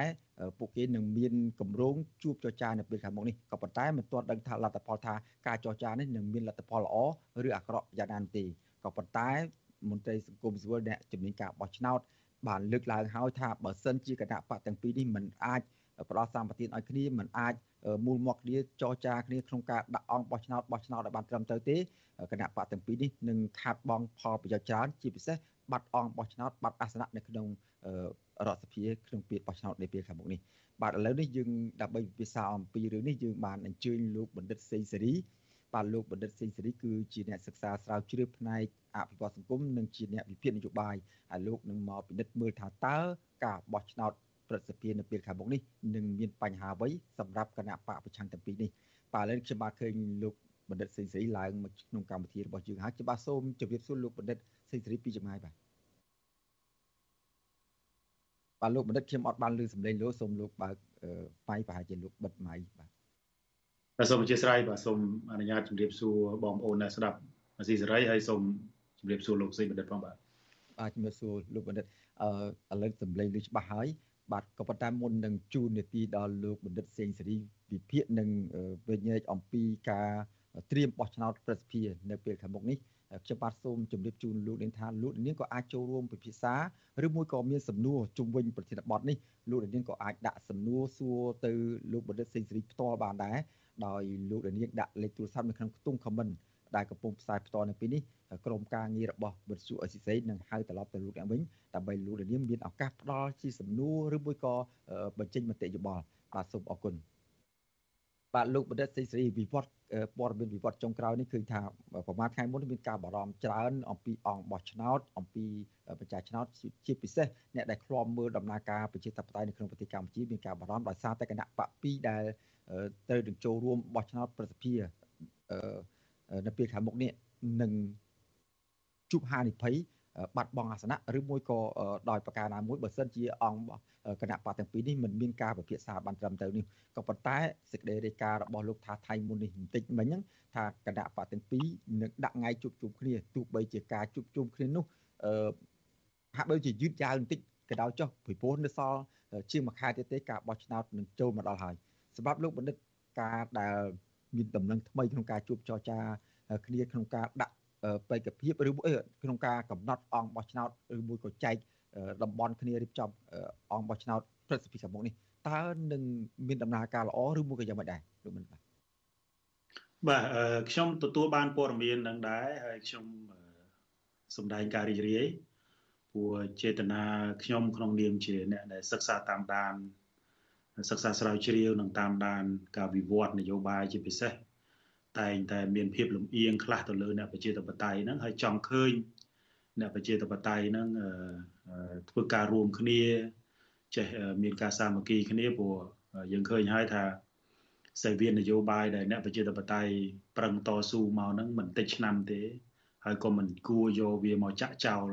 ពួកគេនឹងមានកម្រងជួបចរចានៅពេលខាងមុខនេះក៏ប៉ុន្តែមិនទាន់ដឹងថាលទ្ធផលថាការចរចានេះនឹងមានលទ្ធផលល្អឬអាក្រក់យ៉ាងណានោះទេក៏ប៉ុន្តែមន្ត្រីសង្គមស៊ីវិលអ្នកជំនាញការបោះឆ្នោតបានលើកឡើងហើយថាបើសិនជាគណៈបកទាំងពីរនេះមិនអាចផ្ដល់សម្បត្តិឲ្យគ្នាមិនអាច មូលមកគ្នាចរចាគ្នាក្នុងការដាក់អង្គបោះឆ្នោតបោះឆ្នោតឲ្យបានត្រឹមត្រូវទេគណៈបកទាំងពីរនេះនឹងខាត់បងផលប្រយោជន៍ច្រើនជាពិសេសបាត់អង្គបោះឆ្នោតបាត់អាសនៈនៅក្នុងរដ្ឋសភាក្នុងពេលបោះឆ្នោតនៅពេលខាងមុខនេះបាទឥឡូវនេះយើងដើម្បីពិភាក្សាអំពីរឿងនេះយើងបានអញ្ជើញលោកបណ្ឌិតសេងសេរីបាទលោកបណ្ឌិតសេងសេរីគឺជាអ្នកសិក្សាស្រាវជ្រាវផ្នែកអភិវឌ្ឍសង្គមនិងជាអ្នកវិភាគនយោបាយហើយលោកនឹងមកពិនិត្យមើលថាតើការបោះឆ្នោត ប្រសិទ្ធភាពនៅពេលខាងមុខនេះនឹងមានបញ្ហាអ្វីសម្រាប់គណៈបកប្រឆាំងទាំងពីរនេះបាទឥឡូវខ្ញុំបាទឃើញលោកបណ្ឌិតសេងសេរីឡើងមកក្នុងកម្មវិធីរបស់យើងហើយខ្ញុំបាទសូមជម្រាបសួរលោកបណ្ឌិតសេងសេរីពីចម្ងាយបាទបាទលោកបណ្ឌិតខ្ញុំអត់បានឮសំឡេងលោកសូមលោកបើកម៉ៃប្រហែលជាលោកបិទម៉ៃបាទបាទសូមអធិស្ឋានបាទសូមអនុញ្ញាតជម្រាបសួរបងប្អូនដែលស្ដាប់អាស៊ីសេរីហើយសូមជម្រាបសួរលោកសេងបណ្ឌិតផងបាទបាទជំរាបសួរលោកបណ្ឌិតអឺឥឡូវសំឡេងឮច្បាស់ហើយ បាទក៏ប៉ុន្តែមុននឹងជូននីតិដល់លោកបណ្ឌិតសេងសេរីវិភាគនឹងវិញ្ញាណអំពីការត្រៀមបោះឆ្នោតប្រសិទ្ធភាពនៅពេលខាងមុខនេះខ្ញុំបាទសូមជម្រាបជូនលោកនាងថាលោកនាងក៏អាចចូលរួមពិភាក្សាឬមួយក៏មានសំណួរជុំវិញប្រធានបទនេះលោកនាងក៏អាចដាក់សំណួរសួរទៅលោកបណ្ឌិតសេងសេរីផ្ទាល់បានដែរដោយលោកនាងដាក់លេខទូរស័ព្ទនៅក្នុងខ្ទង់ comment ដែលកំពុងផ្សាយផ្ទាល់នៅពេលនេះក្រុមការងាររបស់វិទ្យុអេស៊ីសេនឹងហៅត្រឡប់ទៅលោកអ្នកវិញដើម្បីលោកនាងមានឱកាសផ្ដល់ជាសំណួរឬមួយក៏បញ្ចេញមតិយោបល់បាទសូមអរគុណបាទលោកបណ្ឌិតសេរីវិវត្តព័ត៌មានវិវត្តចុងក្រោយនេះឃើញថាប្រហែលថ្ងៃមុនមានការបារម្ភច្រើនអំពីអង្គបោះឆ្នោតអំពីប្រជាឆ្នោតជាពិសេសអ្នកដែលឃ្លាំមើលដំណើរការប្រជាធិបតេយ្យនៅក្នុងប្រទេសកម្ពុជាមានការបារម្ភដោយសារតែគណៈបក2ដែលត្រូវនឹងចូលរួមបោះឆ្នោតប្រសិទ្ធភាព នៅពេលខាងមុខនេះនឹងជួបហានិភ័យបាត់បង់អាសនៈឬមួយក៏ដោយប្រការណាមួយបើសិនជាអង្គគណៈបកទាំងពីរនេះមិនមានការពិភាក្សាបានត្រឹមត្រូវនេះក៏ប៉ុន្តែសេចក្តីរាយការណ៍របស់លោកថាថៃមុននេះបន្តិចមិញហ្នឹងថាគណៈបកទាំងពីរនឹងដាក់ថ្ងៃជួបជុំគ្នាទោះបីជាការជួបជុំគ្នានោះអឺហាក់បីជាយឺតយ៉ាវបន្តិចក៏ដោយចុះពីព្រោះនៅសល់ជាងមួយខែទៀតទេការបោះឆ្នោតនឹងចូលមកដល់ហើយសម្រាប់លោកបណ្ឌិតការដែល មានដំណឹងថ្មីក្នុងការជួបចរចាគ្នាក្នុងការដាក់បេក្ខភាពឬក្នុងការកំណត់អង្គបោះឆ្នោតឬមួយក៏ចែកតំបន់គ្នារៀបចំអង្គបោះឆ្នោតព្រឹទ្ធសភាខាងមុខនេះតើនឹងមានដំណើរការល្អឬមួយក៏យ៉ាងម៉េចដែរលោកមិនបាទបាទខ្ញុំទទួលបានព័ត៌មាននឹងដែរហើយខ្ញុំសម្ដែងការរីករាយព្រោះចេតនាខ្ញុំក្នុងនាមជាអ្នកដែលសិក្សាតាមដាន សិក្សាស្រាវជ្រាវនិងតាមដានការវិវត្តនយោបាយជាពិសេសតែងតែមានភាពលំអៀងខ្លះទៅលើអ្នកប្រជាធិបតេយ្យហ្នឹងហើយចង់ឃើញអ្នកប្រជាធិបតេយ្យហ្នឹងធ្វើការរួមគ្នាចេះមានការសាមគ្គីគ្នាព្រោះយើងឃើញហើយថាសេវានយោបាយដែលអ្នកប្រជាធិបតេយ្យប្រឹងតស៊ូមកហ្នឹងមិនតិចឆ្នាំទេហើយក៏មិនគួរយកវាមកចាក់ចោល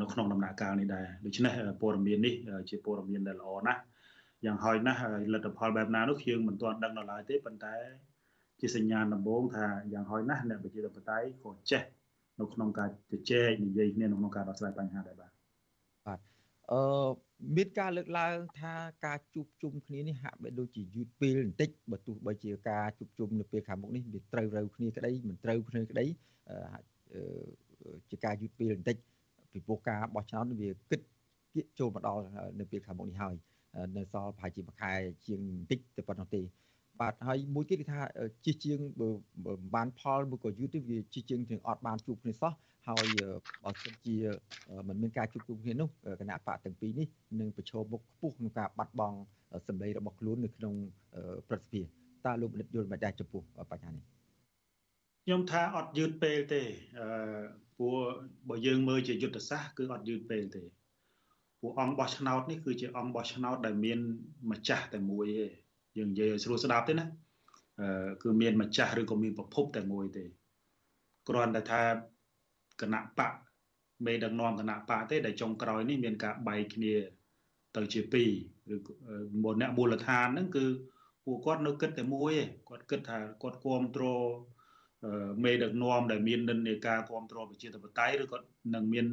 នៅក្នុងដំណាក់កាលនេះដែរដូច្នេះព័ត៌មាននេះជាព័ត៌មានដែលល្អណាស់ យ៉ាងហោចណាស់លទ្ធផលបែបណានោះយើងមិនទាន់ដឹងដល់ឡើយទេប៉ុន្តែជាសញ្ញាដំបូងថាយ៉ាងហោចណាស់អ្នកប្រជាធិបតេយ្យក៏ចេះនៅក្នុងការជជែកនិយាយគ្នាក្នុងការដោះស្រាយបញ្ហាដែរបាទបាទអឺមានការលើកឡើងថាការជួបជុំគ្នានេះហាក់បីដូចជាយឺតពេលបន្តិចបើទោះបីជាការជួបជុំនៅពេលខាងមុខនេះវាត្រូវរើគ្នាក្តីមិនត្រូវគ្នាក្តីជាការយឺតពេលបន្តិចពីព្រោះការបោះឆ្នោតវាគិតគៀកចូលមកដល់នៅពេលខាងមុខនេះហើយ នៅសល់ប្រហែលជាមួយខែជាងបន្តិចទៅប៉ុណ្ណោះទេបាទហើយមួយទៀតគឺថាជិះជាងបើបានផលមួយក៏យូរទៅវាជិះជាងទាំងអត់បានជួបគ្នាសោះហើយបើសិនជាមិនមានការជួបជុំគ្នានោះគណៈបកទាំងពីរនេះនឹងប្រឈមមុខខ្ពស់ក្នុងការបាត់បង់សម្លេងរបស់ខ្លួននៅក្នុងប្រសិទ្ធភាពតើលោកបណ្ឌិតយល់មិនដែរចំពោះបញ្ហានេះខ្ញុំថាអត់យឺតពេលទេអឺព្រោះបើយើងមើលជាយុទ្ធសាស្ត្រគឺអត់យឺតពេលទេ ពួកអង្គបោះឆ្នោតនេះគឺជាអង្គបោះឆ្នោតដែលមានម្ចាស់តែមួយទេយើងនិយាយឲ្យស្រួលស្ដាប់ទេណាអឺគឺមានម្ចាស់ឬក៏មានប្រភពតែមួយទេគ្រាន់តែថាគណៈបកមេដឹកនាំគណៈបកទេដែលចុងក្រោយនេះមានការបែកគ្នាទៅជាពីរឬមុនអ្នកមូលដ្ឋានហ្នឹងគឺពួកគាត់នៅគិតតែមួយឯងគាត់គិតថាគាត់គ្រប់គ្រងមេដឹកនាំដែលមាននិន្នាការគ្រប់គ្រងប្រជាធិបតេយ្យឬក៏នឹងមាន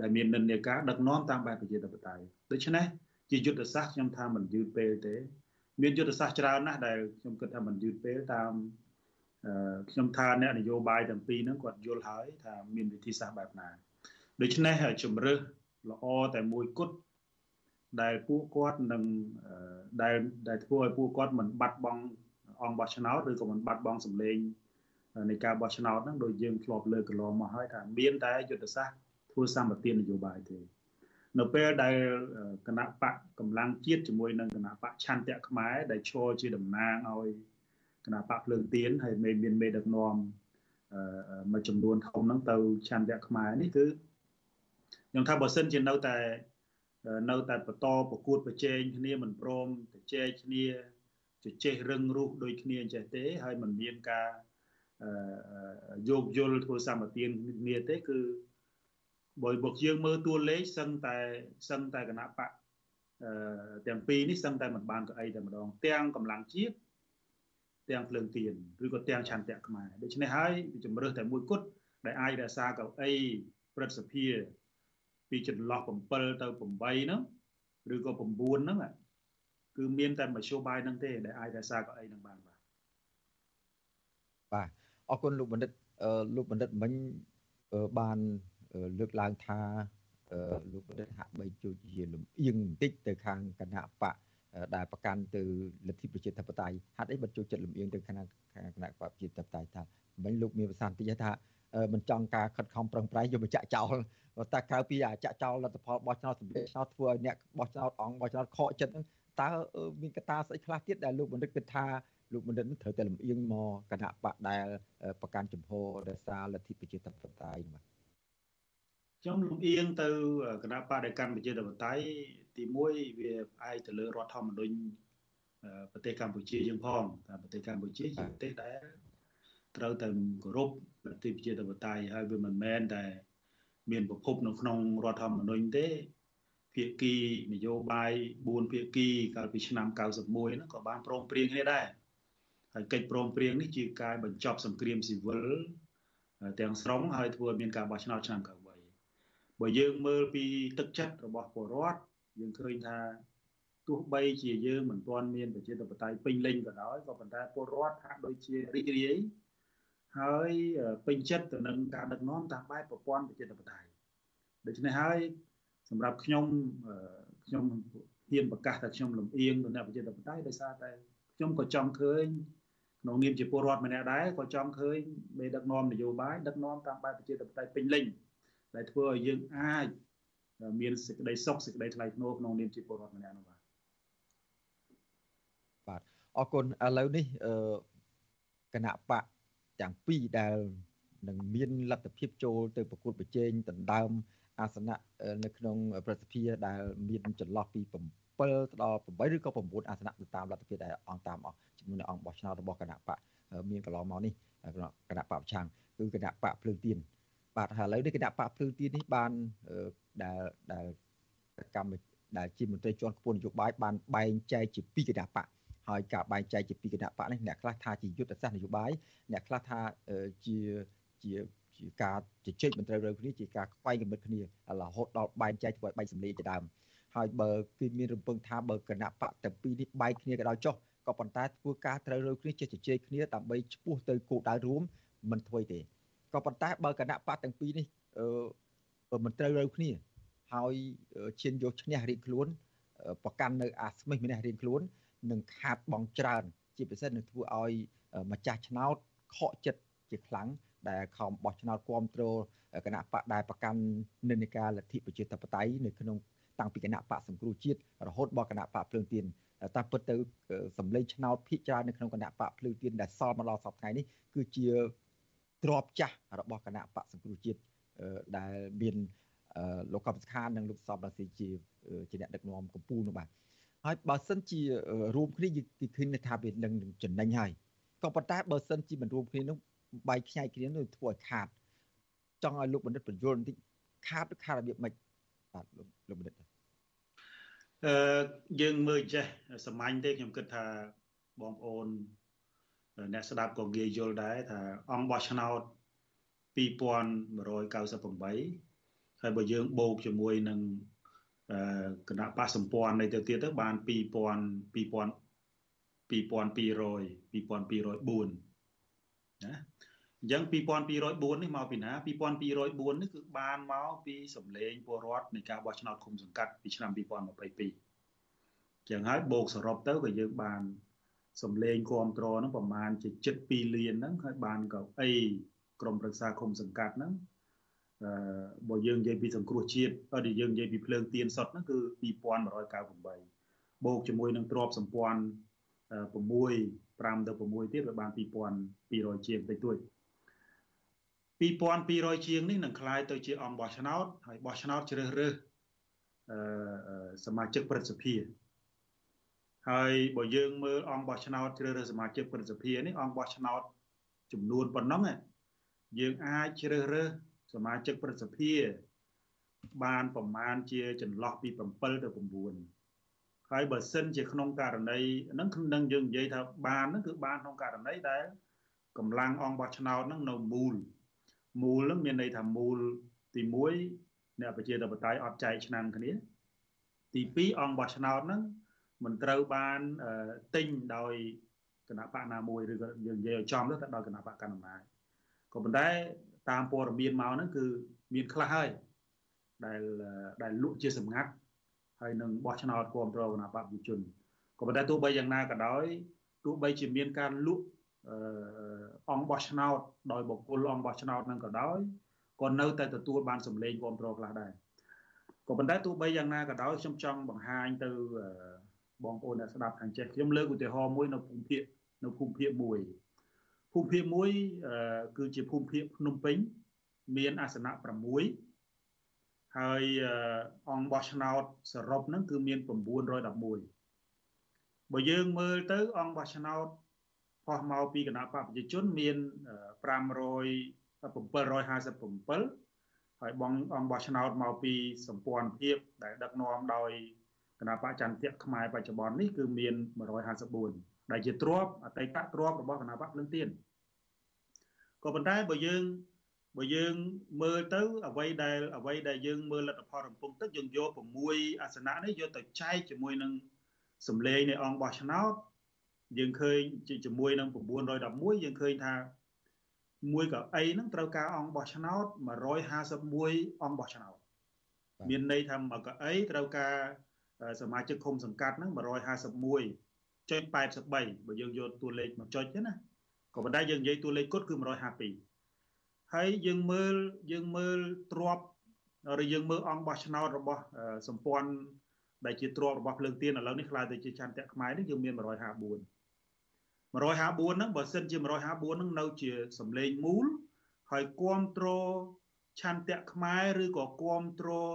ដែលមាននិន្នាការដឹកនាំតាមបែបប្រជាធិបតេយ្យដូច្នេះជាយុទ្ធសាស្ត្រខ្ញុំថាមិនយឺតពេលទេ មានយុទ្ធសាស្ត្រច្រើនណាស់ដែលខ្ញុំគិតថាមិនយឺតពេលតាមខ្ញុំថាអ្នកនយោបាយទាំងពីរហ្នឹងគាត់យល់ហើយថាមានវិធីសាស្ត្របែបណាដូច្នេះជំរើសល្អតែមួយគត់ដែលពួកគាត់នឹងដែលដែលធ្វើឲ្យពួកគាត់មិនបាត់បង់អង្គបោះឆ្នោតឬក៏មិនបាត់បង់សម្លេងនៃការបោះឆ្នោតហ្នឹងដោយយើងធ្លាប់លើកកន្លងមកហើយថាមានតែយុទ្ធសាស្ត្រ ធ្វើសម្បទាននយោបាយទេនៅពេលដែលគណៈបកកម្លាំងជាតិជាមួយនឹងគណៈបកឆន្ទៈខ្មែរដែលឈរជាតំណាងឲ្យគណៈបកភ្លើងទៀនហើយមានមេដឹកនាំមួយចំនួនធំហ្នឹងទៅឆន្ទៈខ្មែរនេះគឺខ្ញុំថាបើសិនជានៅតែនៅតែបន្តប្រកួតប្រជែងគ្នាមិនព្រមទៅជែកគ្នាជជែករឹងរូសដូចគ្នាអញ្ចេះទេហើយមិនមានការយោគយល់ធ្វើសម្បទានគ្នាទេគឺ បើបុកយើងមើលតួលេខសឹងតែសឹងតែគណៈបកអឺទាំងពីរនេះសឹងតែមិនបានកៅអីតែម្ដងទាំងកម្លាំងជាតិទាំងភ្លើងទៀនឬក៏ទាំងឆន្ទៈខ្មែរដូច្នេះហើយជំរើសតែមួយគត់ដែលអាចរក្សាកៅអីព្រឹទ្ធសភាពីចន្លោះ7ទៅ8ហ្នឹងឬក៏9ហ្នឹងគឺមានតែមធ្យោបាយហ្នឹងទេដែលអាចរក្សាកៅអីហ្នឹងបានបាទបាទអរគុណលោកបណ្ឌិតលោកបណ្ឌិតមិញបាន លើកឡើងថាលោកបណ្ឌិតហាក់បីជួយជាលំអៀងបន្តិចទៅខាងគណៈបកដែលប្រកាន់ទៅលទ្ធិប្រជាធិបតេយ្យហេតុអីបើចូលចិត្តលំអៀងទៅខាងគណៈបកប្រជាធិបតេយ្យថាមិញលោកមានប្រសាសន៍តិចថាមិនចង់ការខិតខំប្រឹងប្រែងយកមកចាក់ចោលតែក្រៅពីអាចាក់ចោលលទ្ធផលបោះឆ្នោតសម្លេងឆ្នោតធ្វើឲ្យអ្នកបោះឆ្នោតអង្គបោះឆ្នោតខកចិត្តហ្នឹងតើមានកត្តាស្អីខ្លះទៀតដែលលោកបណ្ឌិតគិតថាលោកបណ្ឌិតត្រូវតែលំអៀងមកគណៈបកដែលប្រកាន់ចំហររសារលទ្ធិប្រជាធិបតេយ្យបាទ ខ្ញុំលំអៀងទៅគណៈបកដែលកាន់ប្រជាធិបតេយ្យទី1វាផ្អែកទៅលើរដ្ឋធម្មនុញ្ញប្រទេសកម្ពុជាយើងផងតែប្រទេសកម្ពុជាជាប្រទេសដែលត្រូវតែគោរពលទ្ធិប្រជាធិបតេយ្យហើយវាមិនមែនតែមានប្រភពនៅក្នុងរដ្ឋធម្មនុញ្ញទេភាគីនយោបាយ4ភាគីកាលពីឆ្នាំ91ហ្នឹងក៏បានព្រមព្រៀងគ្នាដែរហើយកិច្ចព្រមព្រៀងនេះជាការបញ្ចប់សង្គ្រាមស៊ីវិលទាំងស្រុងហើយធ្វើឲ្យមានការបោះឆ្នោតឆ្នាំ93 បើយើងមើលពីទឹកចិត្តរបស់ពលរដ្ឋយើងឃើញថាទោះបីជាយើងមិនទាន់មានប្រជាធិបតេយ្យពេញលេញក៏ដោយក៏ប៉ុន្តែពលរដ្ឋហាក់ដូចជារីករាយហើយពេញចិត្តទៅនឹងការដឹកនាំតាមបែបប្រព័ន្ធប្រជាធិបតេយ្យដូច្នេះហើយសម្រាប់ខ្ញុំខ្ញុំហ៊ានប្រកាសថាខ្ញុំលំអៀងទៅអ្នកប្រជាធិបតេយ្យដោយសារតែខ្ញុំក៏ចង់ឃើញក្នុងនាមជាពលរដ្ឋម្នាក់ដែរក៏ចង់ឃើញមេដឹកនាំនយោបាយដឹកនាំតាមបែបប្រជាធិបតេយ្យពេញលេញ ដែលធ្វើឲ្យយើងអាចមានសេចក្តីសុខសេចក្តីថ្លៃថ្នូរក្នុងនាមជាពលរដ្ឋម្នាក់នោះបាទបាទអរគុណឥឡូវនេះអឺគណៈបកទាំងពីរដែលនឹងមានលទ្ធភាពចូលទៅប្រកួតប្រជែងដណ្ដើមអាសនៈនៅក្នុងប្រសិទ្ធភាពដែលមានចន្លោះពី7ដល់8ឬក៏9អាសនៈទៅតាមលទ្ធភាពដែលអង្គតាមអស់ចំនួនអង្គបោះឆ្នោតរបស់គណៈបកមានកន្លងមកនេះគណៈបកប្រឆាំងគឺគណៈបកភ្លើងទៀន បាទហើយឥឡូវនេះគណៈបកភ្លើងទៀននេះបានដែលដែលកម្មដែលជាមន្ត្រីជាន់ខ្ពស់នយោបាយបានបែងចែកជាពីរគណៈបកហើយការបែងចែកជាពីរគណៈបកនេះអ្នកខ្លះថាជាយុទ្ធសាស្ត្រនយោបាយអ្នកខ្លះថាជាជាជាការជជែកមិនត្រូវរើគ្នាជាការខ្វែងគំនិតគ្នារហូតដល់បែងចែកធ្វើឲ្យបែកសម្លេងជាដើមហើយបើគឺមានរំពឹងថាបើគណៈបកទាំងពីរនេះបែកគ្នាក៏ដោយចុះក៏ប៉ុន្តែធ្វើការត្រូវរើគ្នាចេះជជែកគ្នាដើម្បីឈ្មោះទៅគោលដៅរួមមិនធ្វើទេ ក៏ប៉ុន្តែបើគណៈបកទាំងពីរនេះអឺមិនត្រូវរើគ្នា ហើយឈានយកឈ្នះរៀងខ្លួនប្រកាន់នៅអាស្មិសម្នេះរៀងខ្លួននឹងខាតបងច្រើន ជាពិសេសនឹងធ្វើឲ្យម្ចាស់ឆ្នោតខកចិត្តជាខ្លាំងដែលខំបោះឆ្នោតគ្រប់គ្រងគណៈបកដែលប្រកាន់និន្នាការលទ្ធិប្រជាធិបតេយ្យនៅក្នុងតាំងពីគណៈបកសង្គ្រោះជាតិរហូតដល់គណៈបកភ្លើងទៀនតាមពិតទៅសម្លេងឆ្នោតភាគច្រើននៅក្នុងគណៈបកភ្លើងទៀនដែលសល់មកដល់សពថ្ងៃនេះគឺជា ទ្របចាស់របស់គណៈបកសង្គ្រោះជាតិដែលមានលោកកបសខានិងលោកសពរាស៊ីជាជាអ្នកដឹកនាំកម្ពុជានោះបាទហើយបើសិនជារួមគ្នាគឺឃើញថាវានឹងចំណេញហើយក៏ប៉ុន្តែបើសិនជាមិនរួមគ្នានោះបែកខ្ញែកគ្នានោះធ្វើឲ្យខាតចង់ឲ្យលោកបណ្ឌិតបញ្យល់បន្តិចខាតឬខាតរបៀបម៉េចបាទលោកលោកបណ្ឌិតអឺយើងមើលចេះសាមញ្ញទេខ្ញុំគិតថាបងប្អូន អ្នកស្ដាប់ក៏ងាយយល់ដែរថាអង្គបោះឆ្នោត2198ហើយបើយើងបូកជាមួយនឹងគណៈបកសម្ព័ន្ធនៃទៅទៀតទៅបាន2000 2000 2200 2204ណាអញ្ចឹង2204នេះមកពីណា2204នេះគឺបានមកពីសម្លេងពលរដ្ឋនៃការបោះឆ្នោតឃុំសង្កាត់ពីឆ្នាំ2022ចឹងហើយបូកសរុបទៅក៏យើងបាន សម្លេងគ្រប់គ្រងហ្នឹងប្រមាណជា7.2លានហ្នឹងហើយបានកៅអីក្រមប្រឹក្សាឃុំសង្កាត់ហ្នឹងអឺបើយើងនិយាយពីសង្គ្រោះជាតិអត់យើងនិយាយពីភ្លើងទៀនសុតហ្នឹងគឺ2198បូកជាមួយនឹងទ្របសម្ព័ន្ធ6 5ទៅ6ទៀតវាបាន2200ជាងតិចតួច2200ជាងនេះនឹងคล้ายទៅជាអង្គបោះឆ្នោតហើយបោះឆ្នោតជ្រើសរើសអឺសមាជិកព្រឹទ្ធសភា ហើយបើយើងមើលអង្គបោះឆ្នោតជ្រើសរើសសមាជិកព្រឹទ្ធសភានេះអង្គបោះឆ្នោតចំនួនប៉ុណ្ណឹងយើងអាចជ្រើសរើសសមាជិកព្រឹទ្ធសភាបានប្រមាណជាចន្លោះពី7ទៅ9ហើយបើសិនជាក្នុងករណីហ្នឹងនឹងយើងនិយាយថាបានហ្នឹងគឺបានក្នុងករណីដែលកម្លាំងអង្គបោះឆ្នោតហ្នឹងនៅមូលមូលហ្នឹងមានន័យថាមូលទី1អ្នកប្រជាធិបតេយ្យអត់ចែកឆ្នាំគ្នាទី2អង្គបោះឆ្នោតហ្នឹង មិនត្រូវបានទិញដោយគណៈបកណាមួយឬក៏យើងនិយាយឲ្យចំទៅដោយគណៈបកកណ្ដាលអំណាចក៏ប៉ុន្តែតាមព័ត៌មានមកហ្នឹងគឺមានខ្លះហើយដែលដែលលក់ជាសម្ងាត់ហើយនឹងបោះឆ្នោតគ្រប់គ្រងគណៈបកប្រជាជនក៏ប៉ុន្តែទោះបីយ៉ាងណាក៏ដោយទោះបីជាមានការលក់អង្គបោះឆ្នោតដោយបុគ្គលអង្គបោះឆ្នោតនឹងក៏ដោយក៏នៅតែទទួលបានសម្លេងគ្រប់គ្រងខ្លះដែរក៏ប៉ុន្តែទោះបីយ៉ាងណាក៏ដោយខ្ញុំចង់បង្ហាញទៅ បងប្អូនអ្នកស្ដាប់ខាងចេះខ្ញុំលើកឧទាហរណ៍មួយនៅភូមិភាគនៅភូមិភាគមួយភូមិភាគមួយគឺជាភូមិភាគភ្នំពេញ មានអាសនៈ6ហើយអង្គបោះឆ្នោតសរុបហ្នឹងគឺមាន911បើយើងមើលទៅអង្គបោះឆ្នោតផុសមកពីគណៈបកប្រជាជនមាន500 757ហើយបងអង្គបោះឆ្នោតមកពីសម្ព័ន្ធភាពដែលដឹកនាំដោយ គណៈបកចន្ទៈខ្មែរបច្ចុប្បន្ននេះគឺមាន154ដែលជាទ្របអតីតទ្របរបស់គណៈបកភ្លឹងទៀនក៏ប៉ុន្តែបើយើងបើយើងមើលទៅអ្វីដែលអ្វីដែលយើងមើលលទ្ធផលរំពងទឹកយើងយក6អាសនៈនេះយកទៅចែកជាមួយនឹងសម្លេងនៃអង្គបោះឆ្នោតយើងឃើញជាមួយនឹង911យើងឃើញថាមួយកៅអីហ្នឹងត្រូវការអង្គបោះឆ្នោត151អង្គបោះឆ្នោតមានន័យថាមួយកៅអីត្រូវការ សមាជិកឃុំសង្កាត់ហ្នឹង151ចុច83បើយើងយកតួលេខមកចុចទេណាក៏ប៉ុន្តែយើងនិយាយតួលេខគត់គឺ152ហើយយើងមើលយើងមើលទ្របឬយើងមើលអង្គបោះឆ្នោតរបស់សម្ព័ន្ធដែលជាទ្របរបស់ភ្លើងទៀនឥឡូវនេះខ្លាយទៅជាចន្ទៈខ្មែរនេះយើងមាន154 154ហ្នឹងបើសិនជា154ហ្នឹងនៅជាសម្លេងមូលហើយគ្រប់គ្រងឆន្ទៈខ្មែរឬក៏គ្រប់គ្រង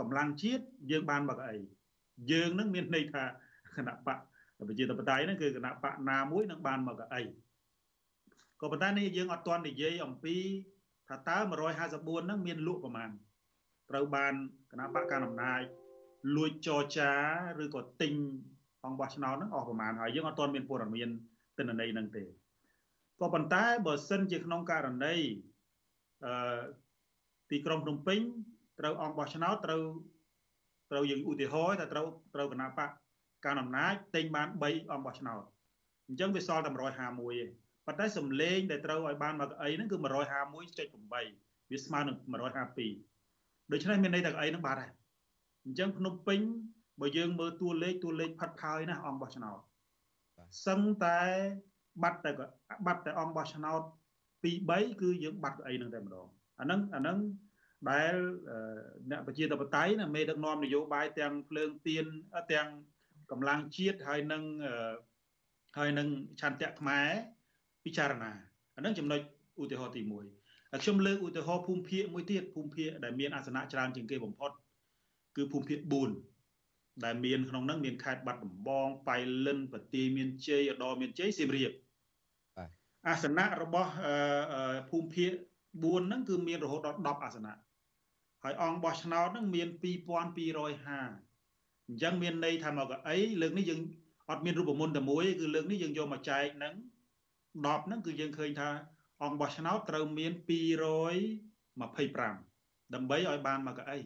កម្លាំងជាតិយើងបានមកអីយើងនឹងមានន័យថាគណៈបកប្រជាធិបតេយ្យហ្នឹងគឺគណៈបកណាមួយនឹងបានមកអីក៏ប៉ុន្តែនេះយើងអត់ទាន់និយាយអំពីថាតើ154ហ្នឹងមានលក់ប្រមាណត្រូវបានគណៈបកកណ្ដាលអំណាចលួចចរចាឬក៏ទិញអង្គបោះឆ្នោតហ្នឹងអស់ប្រមាណហើយយើងអត់ទាន់មានព័ត៌មានទិន្នន័យហ្នឹងទេក៏ប៉ុន្តែបើសិនជាក្នុងករណីអឺទីក្រុងភ្នំពេញ ត្រូវអង្គបោះឆ្នោតត្រូវត្រូវយើងឧទាហរណ៍ថាត្រូវត្រូវគណៈបកការអំណាចទិញបាន3អង្គបោះឆ្នោតអញ្ចឹងវាសល់តែ151ឯងប៉ុន្តែសំលេងដែលត្រូវឲ្យបានមកអីហ្នឹងគឺ151.8វាស្មើនឹង152ដូច្នេះមានន័យថាអីហ្នឹងបាត់ហើយអញ្ចឹងភ្នំពេញបើយើងមើលតួលេខតួលេខផាត់ផាយណាអង្គបោះឆ្នោតសឹងតែបាត់តែបាត់តែអង្គបោះឆ្នោត2 3គឺយើងបាត់អីហ្នឹងតែម្ដងអាហ្នឹងអាហ្នឹង ដែលអ្នកប្រជាធិបតេយ្យណាមេដឹកនាំនយោបាយទាំងភ្លើងទៀនទាំងកម្លាំងជាតិហើយនឹងហើយនឹងឆន្ទៈខ្មែរពិចារណាអានឹងចំណុចឧទាហរណ៍ទី1ខ្ញុំលើកឧទាហរណ៍ភូមិភាគមួយទៀតភូមិភាគដែលមានអាសនៈច្រើនជាងគេបំផុតគឺភូមិភាគ4ដែលមានក្នុងនោះមានខេត្តបាត់ដំបងបៃលិនបន្ទាយមានជ័យឧត្តរមានជ័យសៀមរាបអាសនៈរបស់ភូមិភាគ4ហ្នឹងគឺមានរហូតដល់10អាសនៈ ហើយអង្គបោះឆ្នោតហ្នឹងមាន2250អញ្ចឹងមានន័យថាមកអីលើកនេះយើងអត់មានរូបមន្តតែមួយគឺលើកនេះយើងយកមកចែកហ្នឹង10ហ្នឹងគឺយើងឃើញថាអង្គបោះឆ្នោតត្រូវមាន225ដើម្បីឲ្យបានមកកៅអី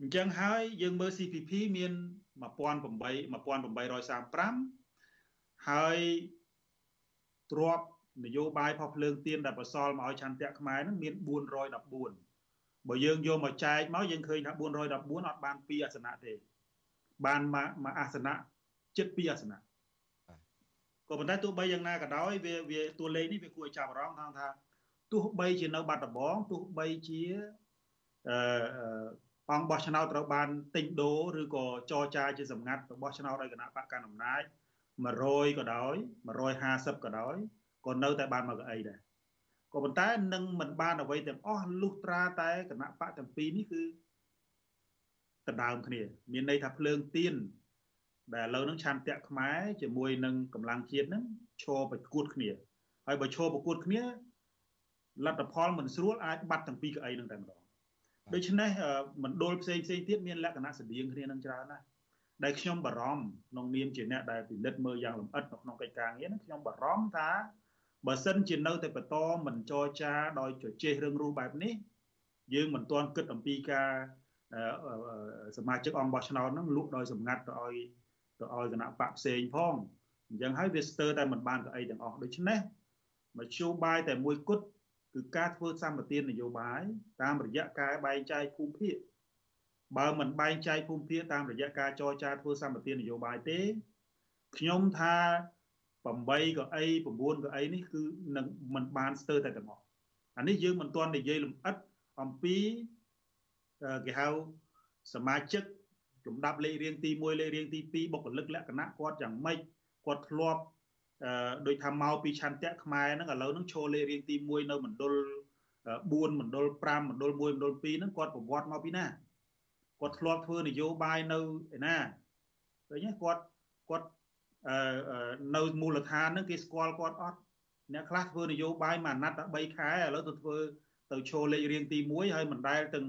អញ្ចឹងហើយយើងមើល CPP មាន1800 1835ហើយទ្របនយោបាយផុសភ្លើងទៀនដែលបសល់មកឲ្យឆន្ទៈខ្មែរហ្នឹងមាន414 បើយើងយកមកចែកមកយើងឃើញថា414អត់បាន2អាសនៈទេបានមកអាសនៈចិត្ត2អាសនៈក៏ប៉ុន្តែទោះបីយ៉ាងណាក៏ដោយវាវាតួលេខនេះវាគួរឲ្យចាប់អារម្មណ៍ថាថាទោះបីជានៅបាត់ដំបងទោះបីជាអឺអង្គបោះឆ្នោតត្រូវបានទិញដូរឬក៏ចរចាជាសម្ងាត់របស់ឆ្នោតឲ្យគណៈបកកណ្ដាលអំណាច100ក៏ដោយ150ក៏ដោយក៏នៅតែបានមកកៅអីដែរ ក៏ប៉ុន្តែនឹងមិនបានអ្វីទាំងអស់លុះត្រាតែគណៈបកទាំងពីរនេះគឺដណ្ដើមគ្នា មានន័យថាភ្លើងទៀនដែលឥឡូវហ្នឹងឆន្ទៈខ្មែរជាមួយនឹងកម្លាំងជាតិហ្នឹងឈរប្រកួតគ្នាហើយបើឈរប្រកួតគ្នាលទ្ធផលមិនស្រួលអាចបាត់ទាំងពីរកៅអីហ្នឹងតែម្ដងដូច្នេះមណ្ឌលផ្សេងផ្សេងទៀតមានលក្ខណៈស្តៀងគ្នានឹងច្រើនណាស់ដែលខ្ញុំបារម្ភក្នុងនាមជាអ្នកដែលពិនិត្យមើលយ៉ាងលម្អិតនៅក្នុងកិច្ចការងារហ្នឹងខ្ញុំបារម្ភថា បើសិនជានៅតែបន្តមិនចរចាដោយជជែករឿងរੂបែបនេះ យើងមិនទាន់គិតអំពីការសមាជិកអង្គបោះឆ្នោតហ្នឹងលក់ដោយសម្ងាត់ទៅឲ្យទៅឲ្យគណៈបកផ្សេងផងអញ្ចឹងហើយវាស្ទើរតែមិនបានក៏អីទាំងអស់ដូច្នេះមធ្យោបាយតែមួយគត់គឺការធ្វើសម្បទាននយោបាយតាមរយៈការបែងចែកភូមិភាគបើមិនបែងចែកភូមិភាគតាមរយៈការចរចាធ្វើសម្បទាននយោបាយទេខ្ញុំថា 8កៅអី9កៅអីនេះគឺនឹងមិនបានស្ទើរតែទាំងអស់អានេះយើងមិនទាន់និយាយលម្អិតអំពីគេហៅសមាជិកលំដាប់លេខរៀងទី1លេខរៀងទី2បុគ្គលិកលក្ខណៈគាត់យ៉ាងម៉េចគាត់ធ្លាប់អឺដោយថាមកពីឆន្ទៈខ្មែរហ្នឹងឥឡូវហ្នឹងឈរលេខរៀងទី1នៅមណ្ឌល4មណ្ឌល5មណ្ឌល1មណ្ឌល2ហ្នឹងគាត់ប្រវត្តិមកពីណាគាត់ធ្លាប់ធ្វើនយោបាយនៅឯណាឃើញទេគាត់គាត់អឺ នៅមូលដ្ឋានហ្នឹងគេស្គាល់គាត់អត់អ្នកខ្លះធ្វើនយោបាយមួយអាណត្តិតែ3ខែឥឡូវទៅធ្វើទៅឈរលេខរៀងទី1ហើយមិនដែលទាំង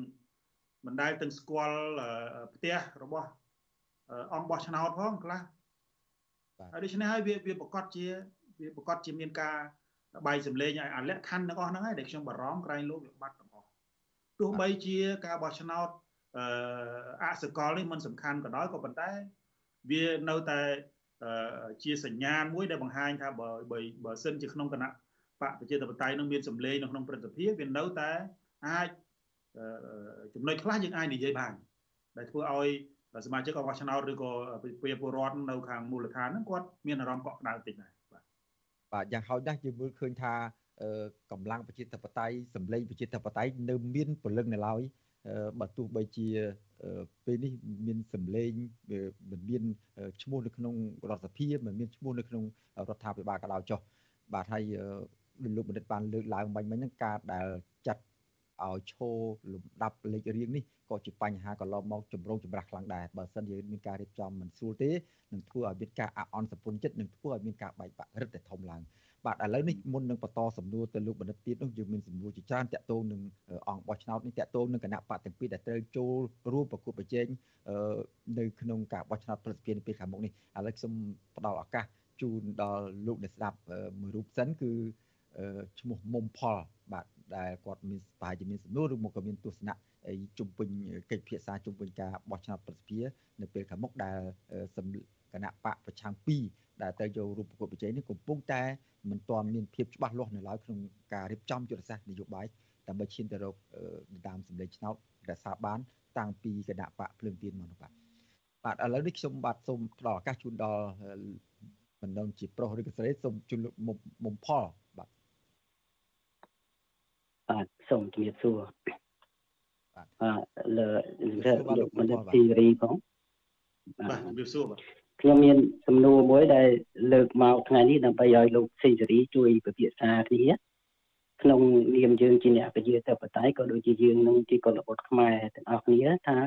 មិនដែលទាំងស្គាល់ផ្ទះរបស់អង្គបោះឆ្នោតផងខ្លះហើយដូច្នេះហើយវាវាប្រកាសជាវាប្រកាសជាមានការបាយសម្លេងឲ្យអាលក្ខខណ្ឌទាំងអស់ហ្នឹងហើយដែលខ្ញុំបារម្ភក្រែងលោកវាបាត់ទាំងអស់ទោះបីជាការបោះឆ្នោតអអសកលនេះมันសំខាន់ក៏ដោយក៏ប៉ុន្តែ វានៅតែ ជាសញ្ញាណមួយដែលបង្ហាញថាបើបើសិនជាក្នុងគណៈបកប្រជាធិបតេយ្យនឹងមានសម្លេងនៅក្នុងព្រឹទ្ធសភាវានៅតែអាចចំណុចខ្លះយើងអាចនិយាយបានដែលធ្វើឲ្យសមាជិកអង្គឆ្នោតឬក៏ប្រជាពលរដ្ឋនៅខាងមូលដ្ឋានហ្នឹងគាត់មានអារម្មណ៍កក់ក្ដៅតិចដែរបាទបាទយ៉ាងហោចណាស់យើងមើលឃើញថាកម្លាំងប្រជាធិបតេយ្យសម្លេងប្រជាធិបតេយ្យនៅមានពលឹងនៅឡើយបើទោះបីជា ពេលនេះមានសម្លេងមិនមានឈ្មោះនៅក្នុងរដ្ឋសភាមិនមានឈ្មោះនៅក្នុងរដ្ឋាភិបាលក៏ដោយចុះបាទហើយលោកបណ្ឌិតបានលើកឡើងបាញ់មិញហ្នឹងការដែលចាត់ឲ្យឈរលំដាប់លេខរៀងនេះក៏ជាបញ្ហាកន្លងមកចម្រូងចម្រាសខ្លាំងដែរបើសិនជាមានការរៀបចំមិនស្រួលទេនឹងធ្វើឲ្យមានការអអន់សពុនចិត្តនឹងធ្វើឲ្យមានការបែកបាក់រឹតតែធំឡើង បាទឥឡូវនេះមុននឹងបន្តសំណួរទៅលោកបណ្ឌិតទៀតនោះយើងមានសំណួរជាច្រើនតាក់ទងនឹងអង្គបោះឆ្នោតនេះតាក់ទងនឹងគណៈបកទាំងពីរដែលត្រូវចូលរួមប្រគល់ប្រជែងនៅក្នុងការបោះឆ្នោតប្រសិទ្ធភាពពេលខាងមុខនេះឥឡូវខ្ញុំផ្ដល់ឱកាសជូនដល់លោកអ្នកស្ដាប់មួយរូបសិនគឺឈ្មោះមុំផលបាទដែលគាត់មានប្រហែលជាមានសំណួរឬមកក៏មានទស្សនៈជុំវិញកិច្ចពិភាក្សាជុំវិញការបោះឆ្នោតប្រសិទ្ធភាពនៅពេលខាងមុខដែលគណៈបកប្រឆាំង2 ដែលទៅយករូបប្រកួតប្រជែងនេះកំពុងតែមិនទាន់មានភាពច្បាស់លាស់នៅឡើយក្នុងការរៀបចំយុទ្ធសាស្ត្រនយោបាយដើម្បីឈានទៅរកដើមសម្លេងឆ្នោតរក្សាបាន តាំងពីគណៈបកភ្លើងទៀនមកនោះបាទបាទឥឡូវនេះខ្ញុំបាទសូមផ្ដល់ឱកាសជូនដល់មិនដឹងជាប្រុសឬក៏ស្រីសូមជូនលោកមុំផលបាទសូមជំរាបសួរបាទលើលោកមនិតទីរីផងបាទជំរាបសួរបាទ ខ្ញុំមានសំណួរមួយដែលលើកមកថ្ងៃនេះដើម្បីឲ្យលោកសេសេរីជួយពិភាក្សាគ្នាក្នុងនាមយើងជាអ្នកប្រជាធិបតេយ្យក៏ដូចជាយើងនឹងជាកុលបុត្រខ្មែរទាំងអស់គ្នាថា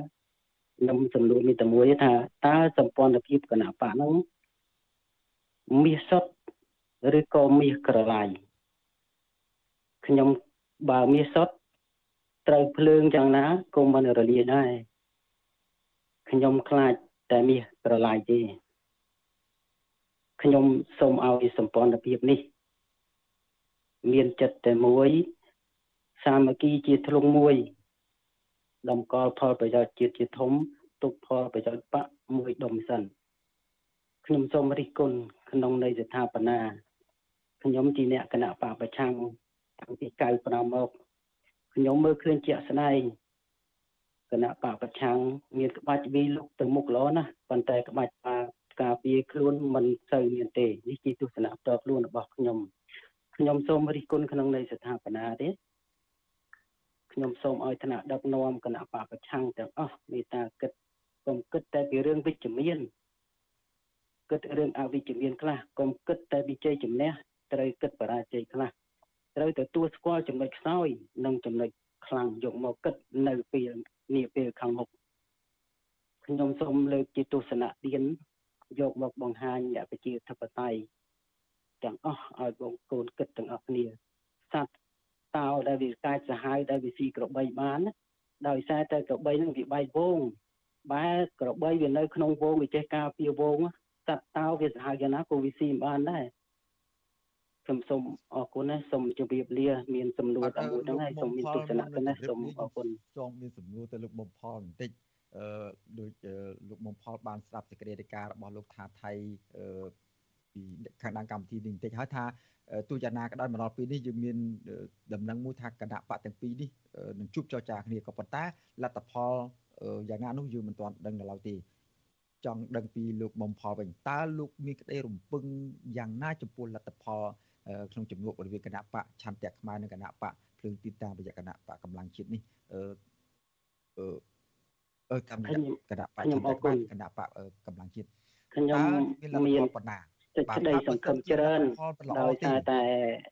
ខ្ញុំសំណួរនេះតែមួយថាតើសម្ព័ន្ធភាពគណៈបកហ្នឹងមាសសុតឬក៏មាសក្រឡាយខ្ញុំបើមាសសុតត្រូវភ្លើងយ៉ាងណាក៏មិនរលាយដែរខ្ញុំខ្លាចតែមាសក្រឡាយទេ ខ្ញុំសូមឲ្យសម្ព័ន្ធភាពនេះ មានចិត្តតែមួយសាមគ្គីជាធ្លុងមួយតម្កល់ផលប្រយោជន៍ជាតិជាធំទុកផលប្រយោជន៍បកមួយដុំសិនខ្ញុំសូមរិះគន់ក្នុងនៃស្ថាបនាខ្ញុំជាអ្នកគណៈបកប្រឆាំងតាំងពី95មកខ្ញុំមើលឃើញជាក់ស្ដែងគណៈបកប្រឆាំងមានក្បាច់វីលុកទៅមុខល្អណាស់ប៉ុន្តែក្បាច់ការ ការពារខ្លួនមិនសូវមានទេនេះជាទស្សនៈផ្ទាល់ខ្លួនរបស់ខ្ញុំខ្ញុំសូមរិះគន់ក្នុងនៃស្ថាបនាទេខ្ញុំសូមឲ្យថ្នាក់ដឹកនាំគណៈបកប្រឆាំងទាំងអស់មេត្តាគិតកុំគិតតែពីរឿងវិជ្ជមានគិតរឿងអវិជ្ជមានខ្លះកុំគិតតែវិជ័យជំនះត្រូវគិតបរាជ័យខ្លះត្រូវទទួលស្គាល់ចំណុចខ្សោយនិងចំណុចខ្លាំងយកមកគិតនៅពេលនាពេលខាងមុខខ្ញុំសូមលើកជាទស្សនៈទាន យកមកបង្ហាញអ្នកប្រជាធិបតេយ្យទាំងអស់ឲ្យបងប្អូនគិតទាំងអស់គ្នាសត្វតោដែលវាកាចសាហាវដែលវាស៊ីក្របីបានដោយសារតែក្របីនឹងវាបែកវងបែកក្របីវានៅក្នុងវងវាចេះការពារវងសត្វតោវាសាហាវយ៉ាងណាក៏វាស៊ីមិនបានដែរខ្ញុំសូមអរគុណណាសូមជម្រាបលាមានសំណួរតែមួយហ្នឹងហើយសូមមានទស្សនៈទៅណាសូមអរគុណចង់មានសំណួរទៅលោកបំផលបន្តិចអឺ ដូចលោកបំផលបានស្ដាប់សេចក្តីរាយការណ៍របស់លោកថាថៃអឺពីខាងដើមកម្មវិធីនេះបន្តិចហើយថាទូយ៉ាងណាក៏ដោយមកដល់ពេលនេះយើងមានដំណឹងមួយថាគណៈបកទាំងពីរនេះនឹងជួបចរចាគ្នាក៏ប៉ុន្តែលទ្ធផលយ៉ាងណានោះយើងមិនទាន់ដឹងនៅឡើយទេចង់ដឹងពីលោកមុំផលវិញតើលោកមានក្តីរំពឹងយ៉ាងណាចំពោះលទ្ធផលក្នុងចំនួនរវាងគណៈបកឆន្ទៈខ្មែរនិងគណៈបកភ្លើងទីតាមរយៈគណៈបកកម្លាំងជាតិនេះអឺអឺ កម្មគណៈបកឆន្ទៈខ្មែរគណៈបកកម្លាំងជាតិខ្ញុំមានបណ្ណាសេចក្តីសង្ឃឹមច្រើនដោយសារតែ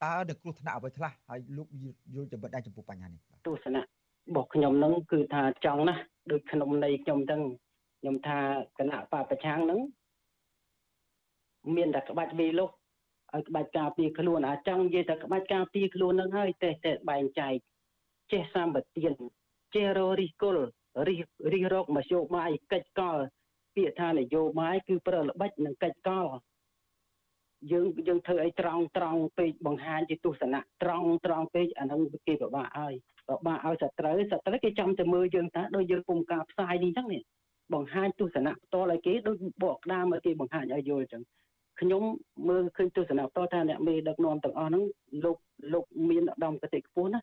តើនៅគ្រោះថ្នាក់អ្វីខ្លះហើយលោកយល់ចំណុចដែរចំពោះបញ្ហានេះទស្សនៈរបស់ខ្ញុំនឹងគឺថាចង់ណាស់ដូចក្នុងន័យខ្ញុំទាំងខ្ញុំថាគណៈបពប្រឆាំងនឹងមានតែក្បាច់វីលុកឲ្យក្បាច់ការពារខ្លួនអាចង់និយាយតែក្បាច់ការពារខ្លួននឹងហើយតែតែបែងចែកចេះសម្បទានចេះររិះគល់ រិះរិះរកមធ្យោបាយកិច្ចកលពាក្យថានយោបាយគឺប្រើល្បិចនិងកិច្ចកលយើងយើងធ្វើអីត្រង់ត្រង់ពេកបង្ហាញជាទស្សនៈត្រង់ត្រង់ពេកអានឹងគេពិបាកហើយពិបាកឲ្យសត្រូវសត្រូវគេចាំតែមើលយើងតាដូចយើងពុំការផ្សាយនេះអញ្ចឹងនេះបង្ហាញទស្សនៈផ្ទាល់ឲ្យគេដូចបកក្តាមឲ្យគេបង្ហាញឲ្យយល់អញ្ចឹងខ្ញុំមើលឃើញទស្សនៈផ្ទាល់ថាអ្នកមេដឹកនាំទាំងអស់ហ្នឹងលោកលោកមានឧត្តមគតិខ្ពស់ណា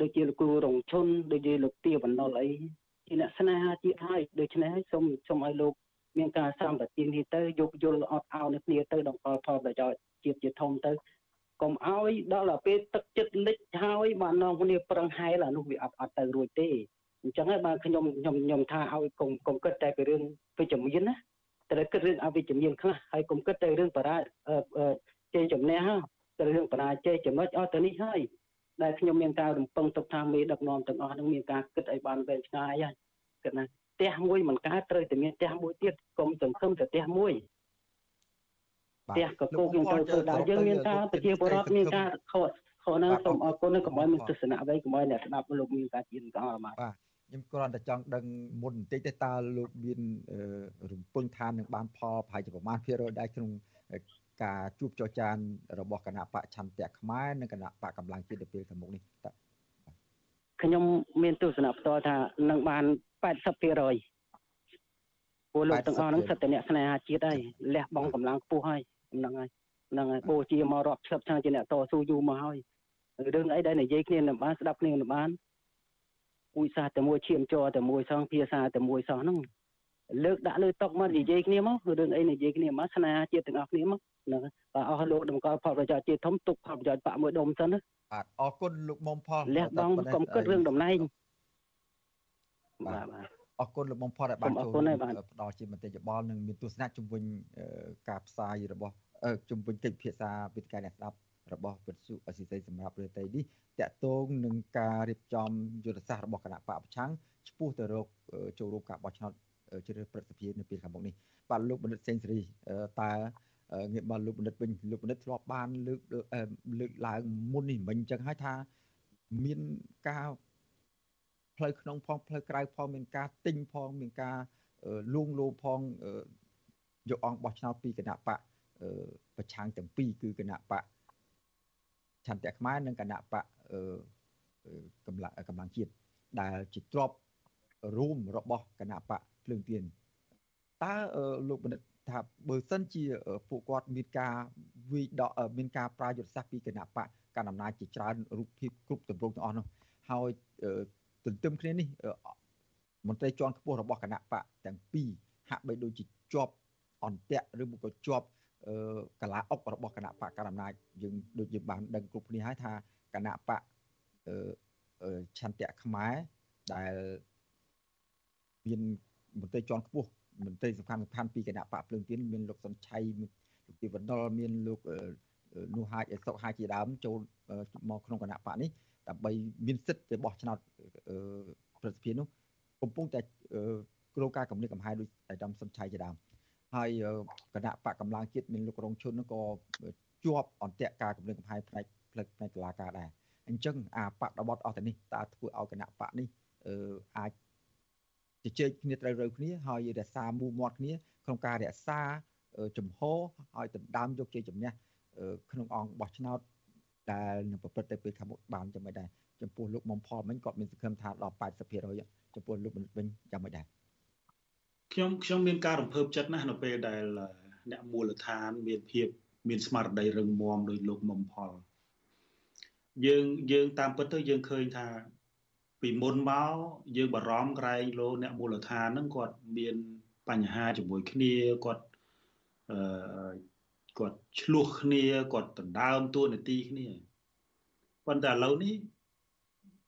ដូចជាលោកគ្រូរងឈុនដូចជាលោកទាបណ្ដុលអីជាអ្នកស្នេហាជាតិហើយដូច្នេះសូមសូមឲ្យលោកមានការសម្បទាននេះទៅយកយល់អត់អោនគ្នាទៅដល់ផលផលប្រយោជន៍ជាតិជាធំទៅកុំឲ្យដល់ទៅពេលទឹកចិត្តលិចហើយបាននាំគ្នាប្រឹងហែលអានោះវាអត់អត់ទៅរួចទេអញ្ចឹងហើយបាទខ្ញុំខ្ញុំខ្ញុំថាឲ្យកុំកុំគិតតែពីរឿងវិជ្ជមានណាត្រូវគិតរឿងអវិជ្ជមានខ្លះហើយកុំគិតតែរឿងបរាជ័យជំនះទៅរឿងបរាជ័យចំណុចអស់ទៅនេះហើយ ដែលខ្ញុំមានការរំពឹងទុកថាមេដឹកនាំទាំងអស់នឹងមានការគិតឲ្យបានវែងឆ្ងាយហើយគិតណាផ្ទះមួយមិនកើតត្រូវតែមានផ្ទះមួយទៀតកុំសង្ឃឹមតែផ្ទះមួយផ្ទះកកយើងត្រូវធ្វើដែរយើងមានការប្រជាពលរដ្ឋមានការខកខកណាសូមអរគុណកុំឲ្យមានទស្សនៈអ្វីកុំឲ្យអ្នកស្ដាប់លោកមានការជឿនកោបាទបាទខ្ញុំគ្រាន់តែចង់ដឹងមុនបន្តិចទេតើលោកមានរំពឹងថានឹងបានផលប្រហែលជាប្រមាណភាគរយដែរក្នុង ការជួបចរចារបស់គណៈបកឆន្ទៈខ្មែរនិងគណៈបកកម្លាំងជាតិទៅពេលខាងមុខនេះតើខ្ញុំមានទស្សនៈផ្ទាល់ថានឹងបាន80%ពួកលោកទាំងអស់ហ្នឹងសិតតែអ្នកស្នេហាជាតិហើយលះបង់កម្លាំងខ្ពស់ហើយហ្នឹងហើយហ្នឹងហើយបូជាមករាប់ឆ្លឹបថាជាអ្នកតស៊ូយូរមកហើយរឿងអីដែលនិយាយគ្នានឹងបានស្ដាប់គ្នានឹងបានអ៊ុយសាតែមួយឈាមចរតែមួយសងភាសាតែមួយសោះហ្នឹងលើកដាក់លើតុមកនិយាយគ្នាមករឿងអីនិយាយគ្នាមកស្នេហាជាតិទាំងអស់គ្នាមក ហ្នឹងបាទអស់លោកតម្កល់ផលប្រយោជន៍ជាតិធំទុកផលប្រយោជន៍បាក់មួយដុំសិនណាបាទអរគុណលោកមុំផលលះបង់កុំគិតរឿងតំណែងបាទបាទអរគុណលោកបំផុតដែលបានចូលផ្ដល់ជាមតិយោបល់និងមានទស្សនៈជំវិញការផ្សាយរបស់ជំវិញកិច្ចភាសាវិទ្យាអ្នកស្ដាប់របស់វិទ្យុអស៊ីសេរីសម្រាប់រឿងនេះតកតងនឹងការរៀបចំយុទ្ធសាស្ត្ររបស់គណៈបកប្រឆាំងឆ្ពោះទៅរកចូលរួមការបោះឆ្នោតជ្រើសរើសព្រឹទ្ធសភានៅពេលខាងមុខនេះបាទលោកបណ្ឌិតសេងសេរីតើ ងាកមកលោកបណ្ឌិតវិញលោកបណ្ឌិតធ្លាប់បានលើកលើកឡើងមុននេះមិញអញ្ចឹងហើយថាមានការផ្លូវក្នុងផងផ្លូវក្រៅផងមានការទិញផងមានការលួងលោមផងយកអង្គបោះឆ្នោតពីគណៈបកប្រឆាំងទាំងពីរគឺគណៈបកឆន្ទៈខ្មែរនិងគណៈបកកម្លាំងកម្លាំងជាតិដែលជាទ្របរួមរបស់គណៈបកភ្លើងទៀនតើលោកបណ្ឌិត ថាបើសិនជាពួកគាត់មានការវិដកមានការប្រាយុទ្ធសាស្ត្រពីគណៈបកកណ្ដាលអំណាចជាច្រើនរូបភាពគ្រប់ទម្រង់ទាំងអស់នោះហើយទន្ទឹមគ្នានេះមន្ត្រីជាន់ខ្ពស់របស់គណៈបកទាំងពីរហាក់បីដូចជាជាប់អន្ទាក់ឬមួយក៏ជាប់កលាអុករបស់គណៈបកកណ្ដាលអំណាចយើងដូចយើងបានដឹងគ្រប់គ្នាហើយថាគណៈបកឆន្ទៈខ្មែរដែលមានមន្ត្រីជាន់ខ្ពស់ មន្ត្រីសំខាន់សំខាន់ពីគណៈបកភ្លើងទៀនមានលោកសុនឆៃលោកទីវណ្ណុលមានលោកនោះហាចសុកហាជាដើមចូលមកក្នុងគណៈបកនេះដើម្បីមានសិទ្ធិទៅបោះឆ្នោតប្រសិទ្ធភាពនោះកំពុងតែគ្រោងការកម្រិតកំហែងដោយអាដាមសុនឆៃជាដើមហើយគណៈបកកម្លាំងជាតិមានលោករងឈុននោះក៏ជាប់អន្ទាក់ការកម្រិតកំហែងផ្នែកផ្នែកផ្នែកតុលាការដែរអញ្ចឹងអាបករបត់អស់ទៅនេះតើធ្វើឲ្យគណៈបកនេះអាច ជជែកគ្នាត្រូវរើគ្នាហើយរក្សាមូមាត់គ្នាក្នុងការរក្សាចំហឲ្យដណ្ដើមយកជ័យជំនះក្នុងអង្គបោះឆ្នោតដែលនឹងប្រព្រឹត្តទៅពេលខាងមុខបានយ៉ាងម៉េចដែរចំពោះលោកមុំផលមិញគាត់មានសង្ឃឹមថាដល់80%ចំពោះលោកមនិតវិញយ៉ាងម៉េចដែរខ្ញុំខ្ញុំមានការរំភើបចិត្តណាស់នៅពេលដែលអ្នកមូលដ្ឋានមានភាពមានស្មារតីរឹងមាំដោយលោកមុំផលយើងយើងតាមពិតទៅយើងឃើញថា ពីមុនមកយើងបារម្ភក្រែងលោកអ្នកមូលដ្ឋានហ្នឹងគាត់មានបញ្ហាជាមួយគ្នាគាត់អឺគាត់ឆ្លោះគ្នាគាត់ដណ្ដើមតួនាទីគ្នាប៉ុន្តែឥឡូវនេះ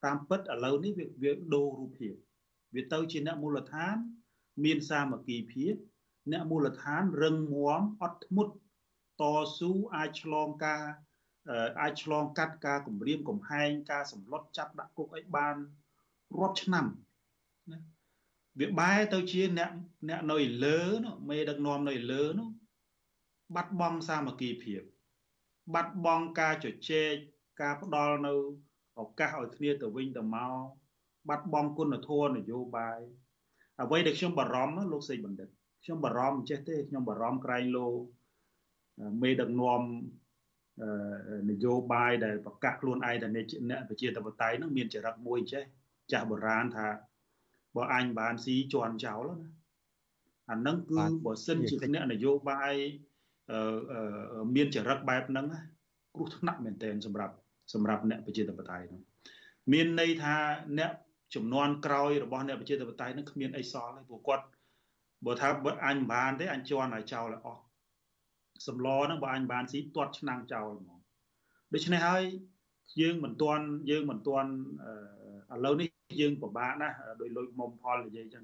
តាមពិតឥឡូវនេះវាវាដូររូបភាពវាទៅជាអ្នកមូលដ្ឋាន មានសាមគ្គីភាពអ្នកមូលដ្ឋានរឹងមាំអត់ធ្មត់តស៊ូអាចឆ្លងការអាចឆ្លងកាត់ការគម្រាមកំហែងការសម្លុតចាប់ដាក់គុកអីបាន រាប់ឆ្នាំណាវាបែរទៅជាអ្នកអ្នកនៅលើនោះមេដឹកនាំនៅលើនោះបាត់បង់សាមគ្គីភាព បាត់បង់ការជជែកការផ្ដល់នៅឱកាសឲ្យគ្នាទៅវិញទៅមកបាត់បង់គុណធម៌នយោបាយអ្វីដែលខ្ញុំបារម្ភលោកសេចបណ្ឌិតខ្ញុំបារម្ភចេះទេខ្ញុំបារម្ភក្រែងលោមេដឹកនាំនយោបាយដែលប្រកាសខ្លួនឯងថាអ្នកប្រជាធិបតេយ្យនឹងមានចរិតមួយចេះ ចាស់បុរាណថាបើអញបានស៊ីជន់ចោលណាអានឹងគឺបើសិនជាអ្នកនយោបាយមានចរិតបែបហ្នឹងគ្រោះថ្នាក់មែនទែនសម្រាប់សម្រាប់អ្នកប្រជាធិបតេយ្យហ្នឹងមានន័យថាអ្នកចំនួនក្រោយរបស់អ្នកប្រជាធិបតេយ្យហ្នឹងគ្មានអីសល់ទេព្រោះគាត់បើថាបើអញមិនបានទេអញជន់ឲ្យចោលឲ្យអស់សម្លហ្នឹងបើអញបានស៊ីទាត់ឆ្នាំងចោលហ្មងដូច្នេះហើយយើងមិនទាន់យើងមិនទាន់ ឥឡូវនេះយើងពិបាកណាស់ដោយលុយមុំផលនិយាយចឹង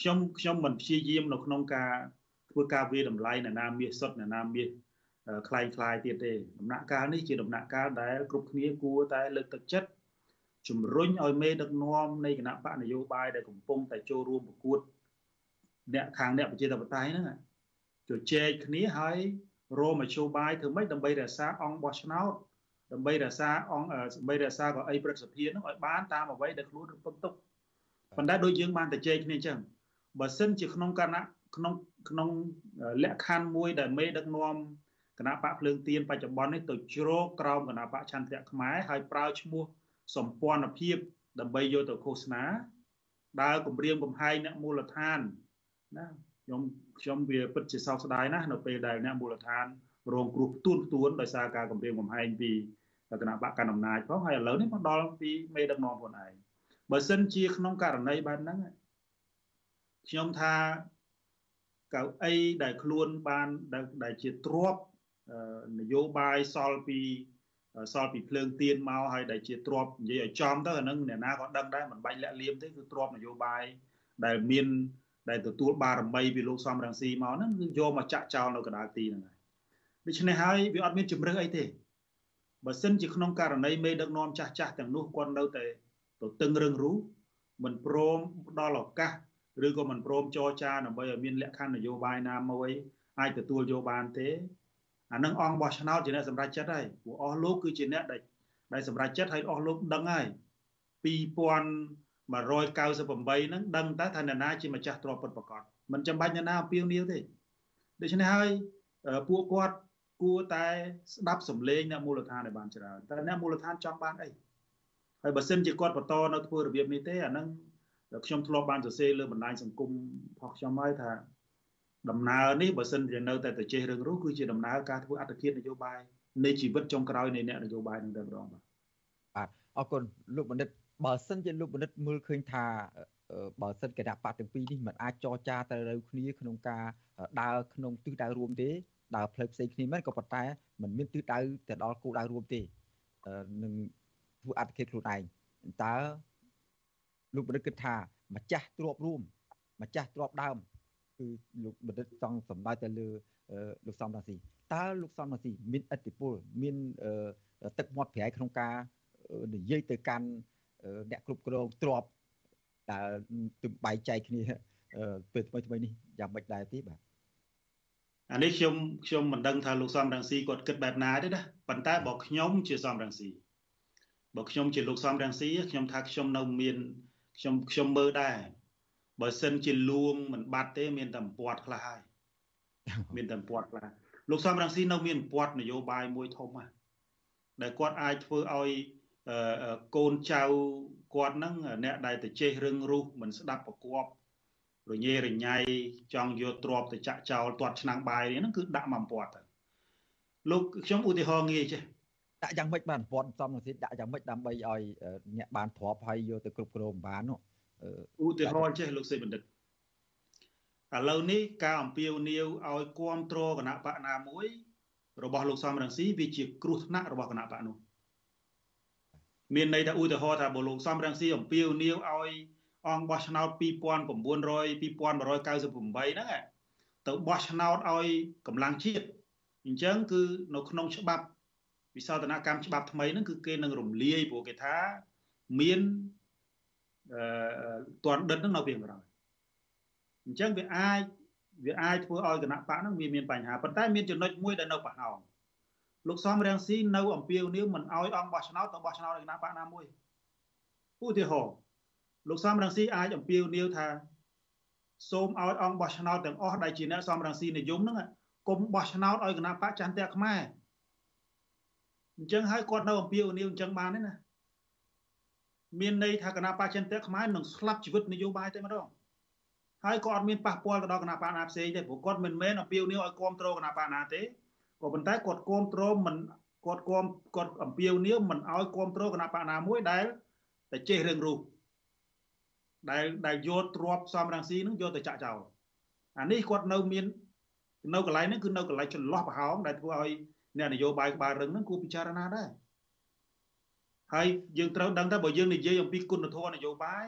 ខ្ញុំខ្ញុំមិនព្យាយាមនៅក្នុងការធ្វើការវាតម្លៃអ្នកណាមាសសុទ្ធអ្នកណាមាសคล้ายคล้ายទៀតទេដំណាក់កាលនេះជាដំណាក់កាលដែលគ្រប់គ្នាគួរតែលើកទឹកចិត្តជំរុញឲ្យមេដឹកនាំនៃគណៈបកនយោបាយដែលកំពុងតែចូលរួមប្រកួតអ្នកខាងអ្នកប្រជាធិបតេយ្យហ្នឹងជជែកគ្នាហើយរមជ្ឈបាយធ្វើម៉េចដើម្បីរក្សាអង្គបោះឆ្នោត ដើម្បីរក្សាអង្គដើម្បីរក្សាកៅអីព្រឹទ្ធសភានឹងឲ្យបានតាមអ្វីដែលខ្លួនរំពឹងទុកប៉ុន្តែដូចយើងបានតែជែកគ្នាអញ្ចឹងបើសិនជាក្នុងគណៈក្នុងក្នុងលក្ខខណ្ឌមួយដែលមេដឹកនាំគណៈបកភ្លើងទៀនបច្ចុប្បន្ននេះទៅជ្រកក្រោមគណៈបកឆន្ទៈខ្មែរហើយប្រើឈ្មោះសម្ព័ន្ធភាពដើម្បីយកទៅឃោសនាដើរគម្រាមកំហែងអ្នកមូលដ្ឋានណាខ្ញុំខ្ញុំវាពិតជាសោកស្ដាយណាស់នៅពេលដែលអ្នកមូលដ្ឋានរងគ្រោះទួនទួនដោយសារការគម្រាមកំហែងពី គណៈបកកណ្ដាលអំណាចផងហើយឥឡូវនេះមកដល់ពីមេដឹកនាំខ្លួនឯងបើសិនជាក្នុងករណីបែបហ្នឹងខ្ញុំថាកៅអីដែលខ្លួនបានដែលជាទ្របនយោបាយសល់ពីសល់ពីភ្លើងទៀនមកហើយដែលជាទ្របនិយាយឲ្យចំទៅអានឹងអ្នកណាក៏ដឹងដែរមិនបាច់លាក់លៀមទេគឺទ្របនយោបាយដែលមានដែលទទួលបារមីពីលោកសំរងស៊ីមកហ្នឹងគឺយកមកចាក់ចោលនៅកណ្ដាលទីហ្នឹងហើយដូច្នេះហើយវាអត់មានជំរឿអីទេ បើសិនជាក្នុងករណីមេដឹកនាំចាស់ចាស់ទាំងនោះគាត់នៅតែទៅតឹងរឹងរូសមិនព្រមផ្ដល់ឱកាសឬក៏មិនព្រមចរចាដើម្បីឲ្យមានលក្ខខណ្ឌនយោបាយណាមួយអាចទទួលយកបានទេអានឹងអង្គបោះឆ្នោតជាអ្នកសម្រេចចិត្តហើយព្រោះអស់លោកគឺជាអ្នកដែលដែលសម្រេចចិត្តហើយអស់លោកដឹងហើយ2198ហ្នឹងដឹងតែថាអ្នកណាជាម្ចាស់ទ្រព្យពិតប្រាកដមិនចាំបាច់អ្នកណាអំពាវនាវទេដូច្នេះហើយពួកគាត់ គួរតែស្ដាប់សំឡេងអ្នកមូលដ្ឋានឲ្យបានច្រើនតែអ្នកមូលដ្ឋានចង់បានអីហើយបើសិនជាគាត់បន្តនៅធ្វើរបៀបនេះទេអាហ្នឹងខ្ញុំធ្លាប់បានសរសេរលើបណ្ដាញសង្គមផងខ្ញុំហើយថាដំណើរនេះបើសិនជានៅតែទៅចេះរឿងរស់គឺជាដំណើរការធ្វើអត្តឃាតនយោបាយនៃជីវិតចុងក្រោយនៃអ្នកនយោបាយនឹងតែម្ដងបាទបាទអរគុណលោកបណ្ឌិតបើសិនជាលោកបណ្ឌិតមើលឃើញថាបើសិនគណៈបកទាំងពីរនេះមិនអាចចរចាទៅរើគ្នាក្នុងការដើរក្នុងទិសដៅរួមទេ ដើរផ្លូវផ្សេងគ្នាមែនក៏ប៉ុន្តែมันមានទិសដៅទៅដល់គោលដៅរួមទេនឹងធ្វើអត្តឃាតខ្លួនឯងតើលោកបណ្ឌិតគិតថាម្ចាស់ទ្របរួមម្ចាស់ទ្របដើមគឺលោកបណ្ឌិតចង់សម្ដៅទៅលើលោកសំរាស៊ីតើលោកសំរាស៊ីមានអធិពលមានទឹកមាត់ប្រែក្នុងការនិយាយទៅកាន់អ្នកគ្រប់គ្រងទ្របដែលទំបែកចែកគ្នាពេលថ្មីថ្មីនេះយ៉ាងម៉េចដែរទេបាទ អានេះខ្ញុំខ្ញុំមិនដឹងថាលោកសំរងស៊ីគាត់គិតបែបណាទេណាប៉ុន្តែបើខ្ញុំជាសំរងស៊ីបើខ្ញុំជាលោកសំរងស៊ីខ្ញុំថាខ្ញុំនៅមានខ្ញុំខ្ញុំមើលដែរបើសិនជាលួងមិនបាត់ទេ មានតែពាត់ខ្លះហើយមានតែពាត់ខ្លះលោកសំរងស៊ីនៅមានពាត់នយោបាយមួយធំហ្នឹងដែលគាត់អាចធ្វើឲ្យកូនចៅគាត់ហ្នឹងអ្នកដែលទៅចេះរឹងរូសមិនស្ដាប់ប្រកប រញ៉េរញ៉ៃចង់យកទ្របទៅចាក់ចោលទាត់ឆ្នាំងបាយហ្នឹងគឺដាក់មកពាត់ទៅលោកខ្ញុំឧទាហរណ៍ងាយចេះដាក់យ៉ាងម៉េចបានពាត់សំនឹងស៊ីដាក់យ៉ាងម៉េចដើម្បីឲ្យអ្នកបានទ្របហើយយកទៅគ្រប់គ្រងបាននោះឧទាហរណ៍ចេះលោកសេបណ្ឌិតឥឡូវនេះការអំពាវនាវឲ្យគ្រប់គ្រងគណៈបកណាមួយ របស់លោកសំរងស៊ីវាជាគ្រោះថ្នាក់របស់គណៈបកនោះមានន័យថាឧទាហរណ៍ថាបើលោកសំរងស៊ីអំពាវនាវឲ្យ អង្គបោះឆ្នោត2900 2198ហ្នឹងទៅបោះឆ្នោតឲ្យកម្លាំងជាតិអញ្ចឹងគឺនៅក្នុងច្បាប់វិសោធនកម្មច្បាប់ថ្មីហ្នឹងគឺគេនឹងរំលាយព្រោះគេថាមានអឺតន់ដិតហ្នឹងនៅពីក្រោយអញ្ចឹងវាអាចវាអាចធ្វើឲ្យគណៈបកហ្នឹងវាមានបញ្ហាប៉ុន្តែមានចំណុចមួយដែលនៅប្រហោងលោកសំរងស៊ីនៅអំពាវនាវមិនអោយអង្គបោះឆ្នោតទៅបោះឆ្នោតឯគណៈបកណាមួយឧទាហរណ៍ លោកសំរងស៊ីអាចអំពាវនាវថាសូមឲ្យអង្គបោះឆ្នោតទាំងអស់ដែលជាអ្នកសំរងស៊ីនិយមហ្នឹងកុំបោះឆ្នោតឲ្យគណៈបកចន្ទៈខ្មែរអញ្ចឹងហើយគាត់នៅអំពាវនាវអញ្ចឹងបានទេណាមានន័យថាគណៈបកចន្ទៈខ្មែរនឹងស្លាប់ជីវិតនយោបាយតែម្ដងហើយក៏អត់មានប៉ះពាល់ទៅដល់គណៈបកណាផ្សេងទេព្រោះគាត់មិនមែនអំពាវនាវឲ្យគ្រប់គ្រងគណៈបកណាទេក៏ប៉ុន្តែគាត់គ្រប់គ្រងមិនគាត់គ្រប់គាត់អំពាវនាវមិនឲ្យគ្រប់គ្រងគណៈបកណាមួយដែលតែចេះរឿងរូប ដែលដែលយកទ្របសំរងស៊ីនឹងយកទៅចាក់ចោលអានេះគាត់នៅមាននៅកន្លែងហ្នឹងគឺនៅកន្លែងចន្លោះប្រហោងដែលធ្វើឲ្យអ្នកនយោបាយក្បាលរឹងហ្នឹងគួរពិចារណាដែរហើយយើងត្រូវដឹងថាបើយើងនិយាយអំពីគុណធម៌នយោបាយ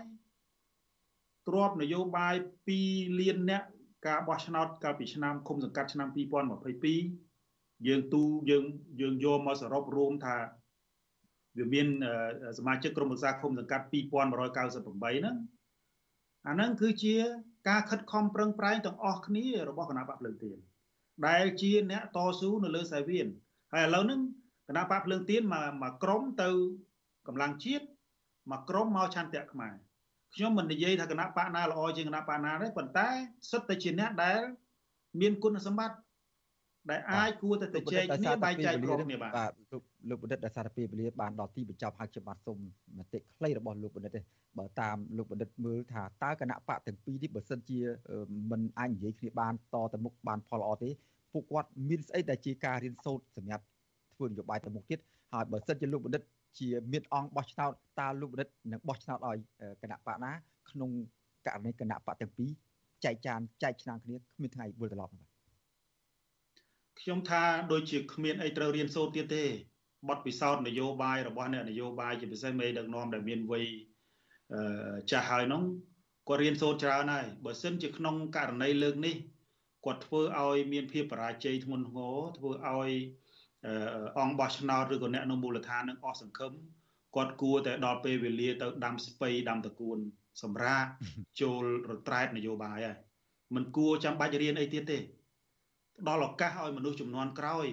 ទ្របនយោបាយ2លានអ្នកការបោះឆ្នោតកាលពីឆ្នាំគុំសង្កាត់ឆ្នាំ2022យើងទូយើងយើងយកមកសរុបរួមថាវាមានសមាជិកក្រុមប្រឹក្សាគុំសង្កាត់2198ហ្នឹង អាហ្នឹងគឺជាការខិតខំប្រឹងប្រែងទាំងអស់គ្នារបស់គណៈបកភ្លើងទៀនដែលជាអ្នកតស៊ូនៅលើសាវៀនហើយឥឡូវហ្នឹងគណៈបកភ្លើងទៀនមកមកក្រុមទៅកម្លាំងជាតិមកក្រុមមកឆន្ទៈខ្មែរខ្ញុំមិននិយាយថាគណៈបកណាល្អជាងគណៈបកណាទេប៉ុន្តែសិតតែជាអ្នកដែល មានគុណសម្បត្តិ ដែលអាចគួរតែទៅជែកគ្នាបែងចែកក្រុមគ្នាបាទបាទលោកលោកបណ្ឌិតដែលសារពេលវេលាបានដល់ទីបញ្ចប់ហើយខ្ញុំបាទសូមមតិខ្លីរបស់លោកបណ្ឌិតទេបើតាមលោកបណ្ឌិតមើលថាតើគណៈបកទាំងពីរនេះបើសិនជាមិនអាចនិយាយគ្នាបានតទៅមុខបានផលល្អទេពួកគាត់មានស្អីដែលជាការរៀនសូត្រសម្រាប់ធ្វើនយោបាយទៅមុខទៀតហើយបើសិនជាលោកបណ្ឌិតជាមានអង្គបោះឆ្នោតតើលោកបណ្ឌិតនឹងបោះឆ្នោតឲ្យគណៈបកណាក្នុងករណីគណៈបកទាំងពីរចែកចានចែកឆ្នាំគ្នាគ្មានថ្ងៃវិលត្រឡប់បាទ ខ្ញុំថាដូចជាគ្មានអីត្រូវរៀនសូត្រទៀតទេបទពិសោធន៍នយោបាយរបស់អ្នកនយោបាយជាពិសេសមេដឹកនាំដែលមានវ័យចាស់ហើយនោះគាត់រៀនសូត្រច្រើនហើយបើសិនជាក្នុងករណីលើកនេះគាត់ធ្វើឲ្យមានភាពបរាជ័យធ្ងន់ធ្ងរធ្វើឲ្យអង្គបោះឆ្នោតឬក៏អ្នកនៅមូលដ្ឋាននឹងអស់សង្ឃឹមគាត់គួរតែដល់ពេលវេលាទៅដាំស្ពៃដាំតកួនសម្រាប់ចូលរត្រែតនយោបាយហើយមិនគួរចាំបាច់រៀនអីទៀតទេ ផ្ដល់ឱកាសឲ្យមនុស្សចំនួនក្រោយ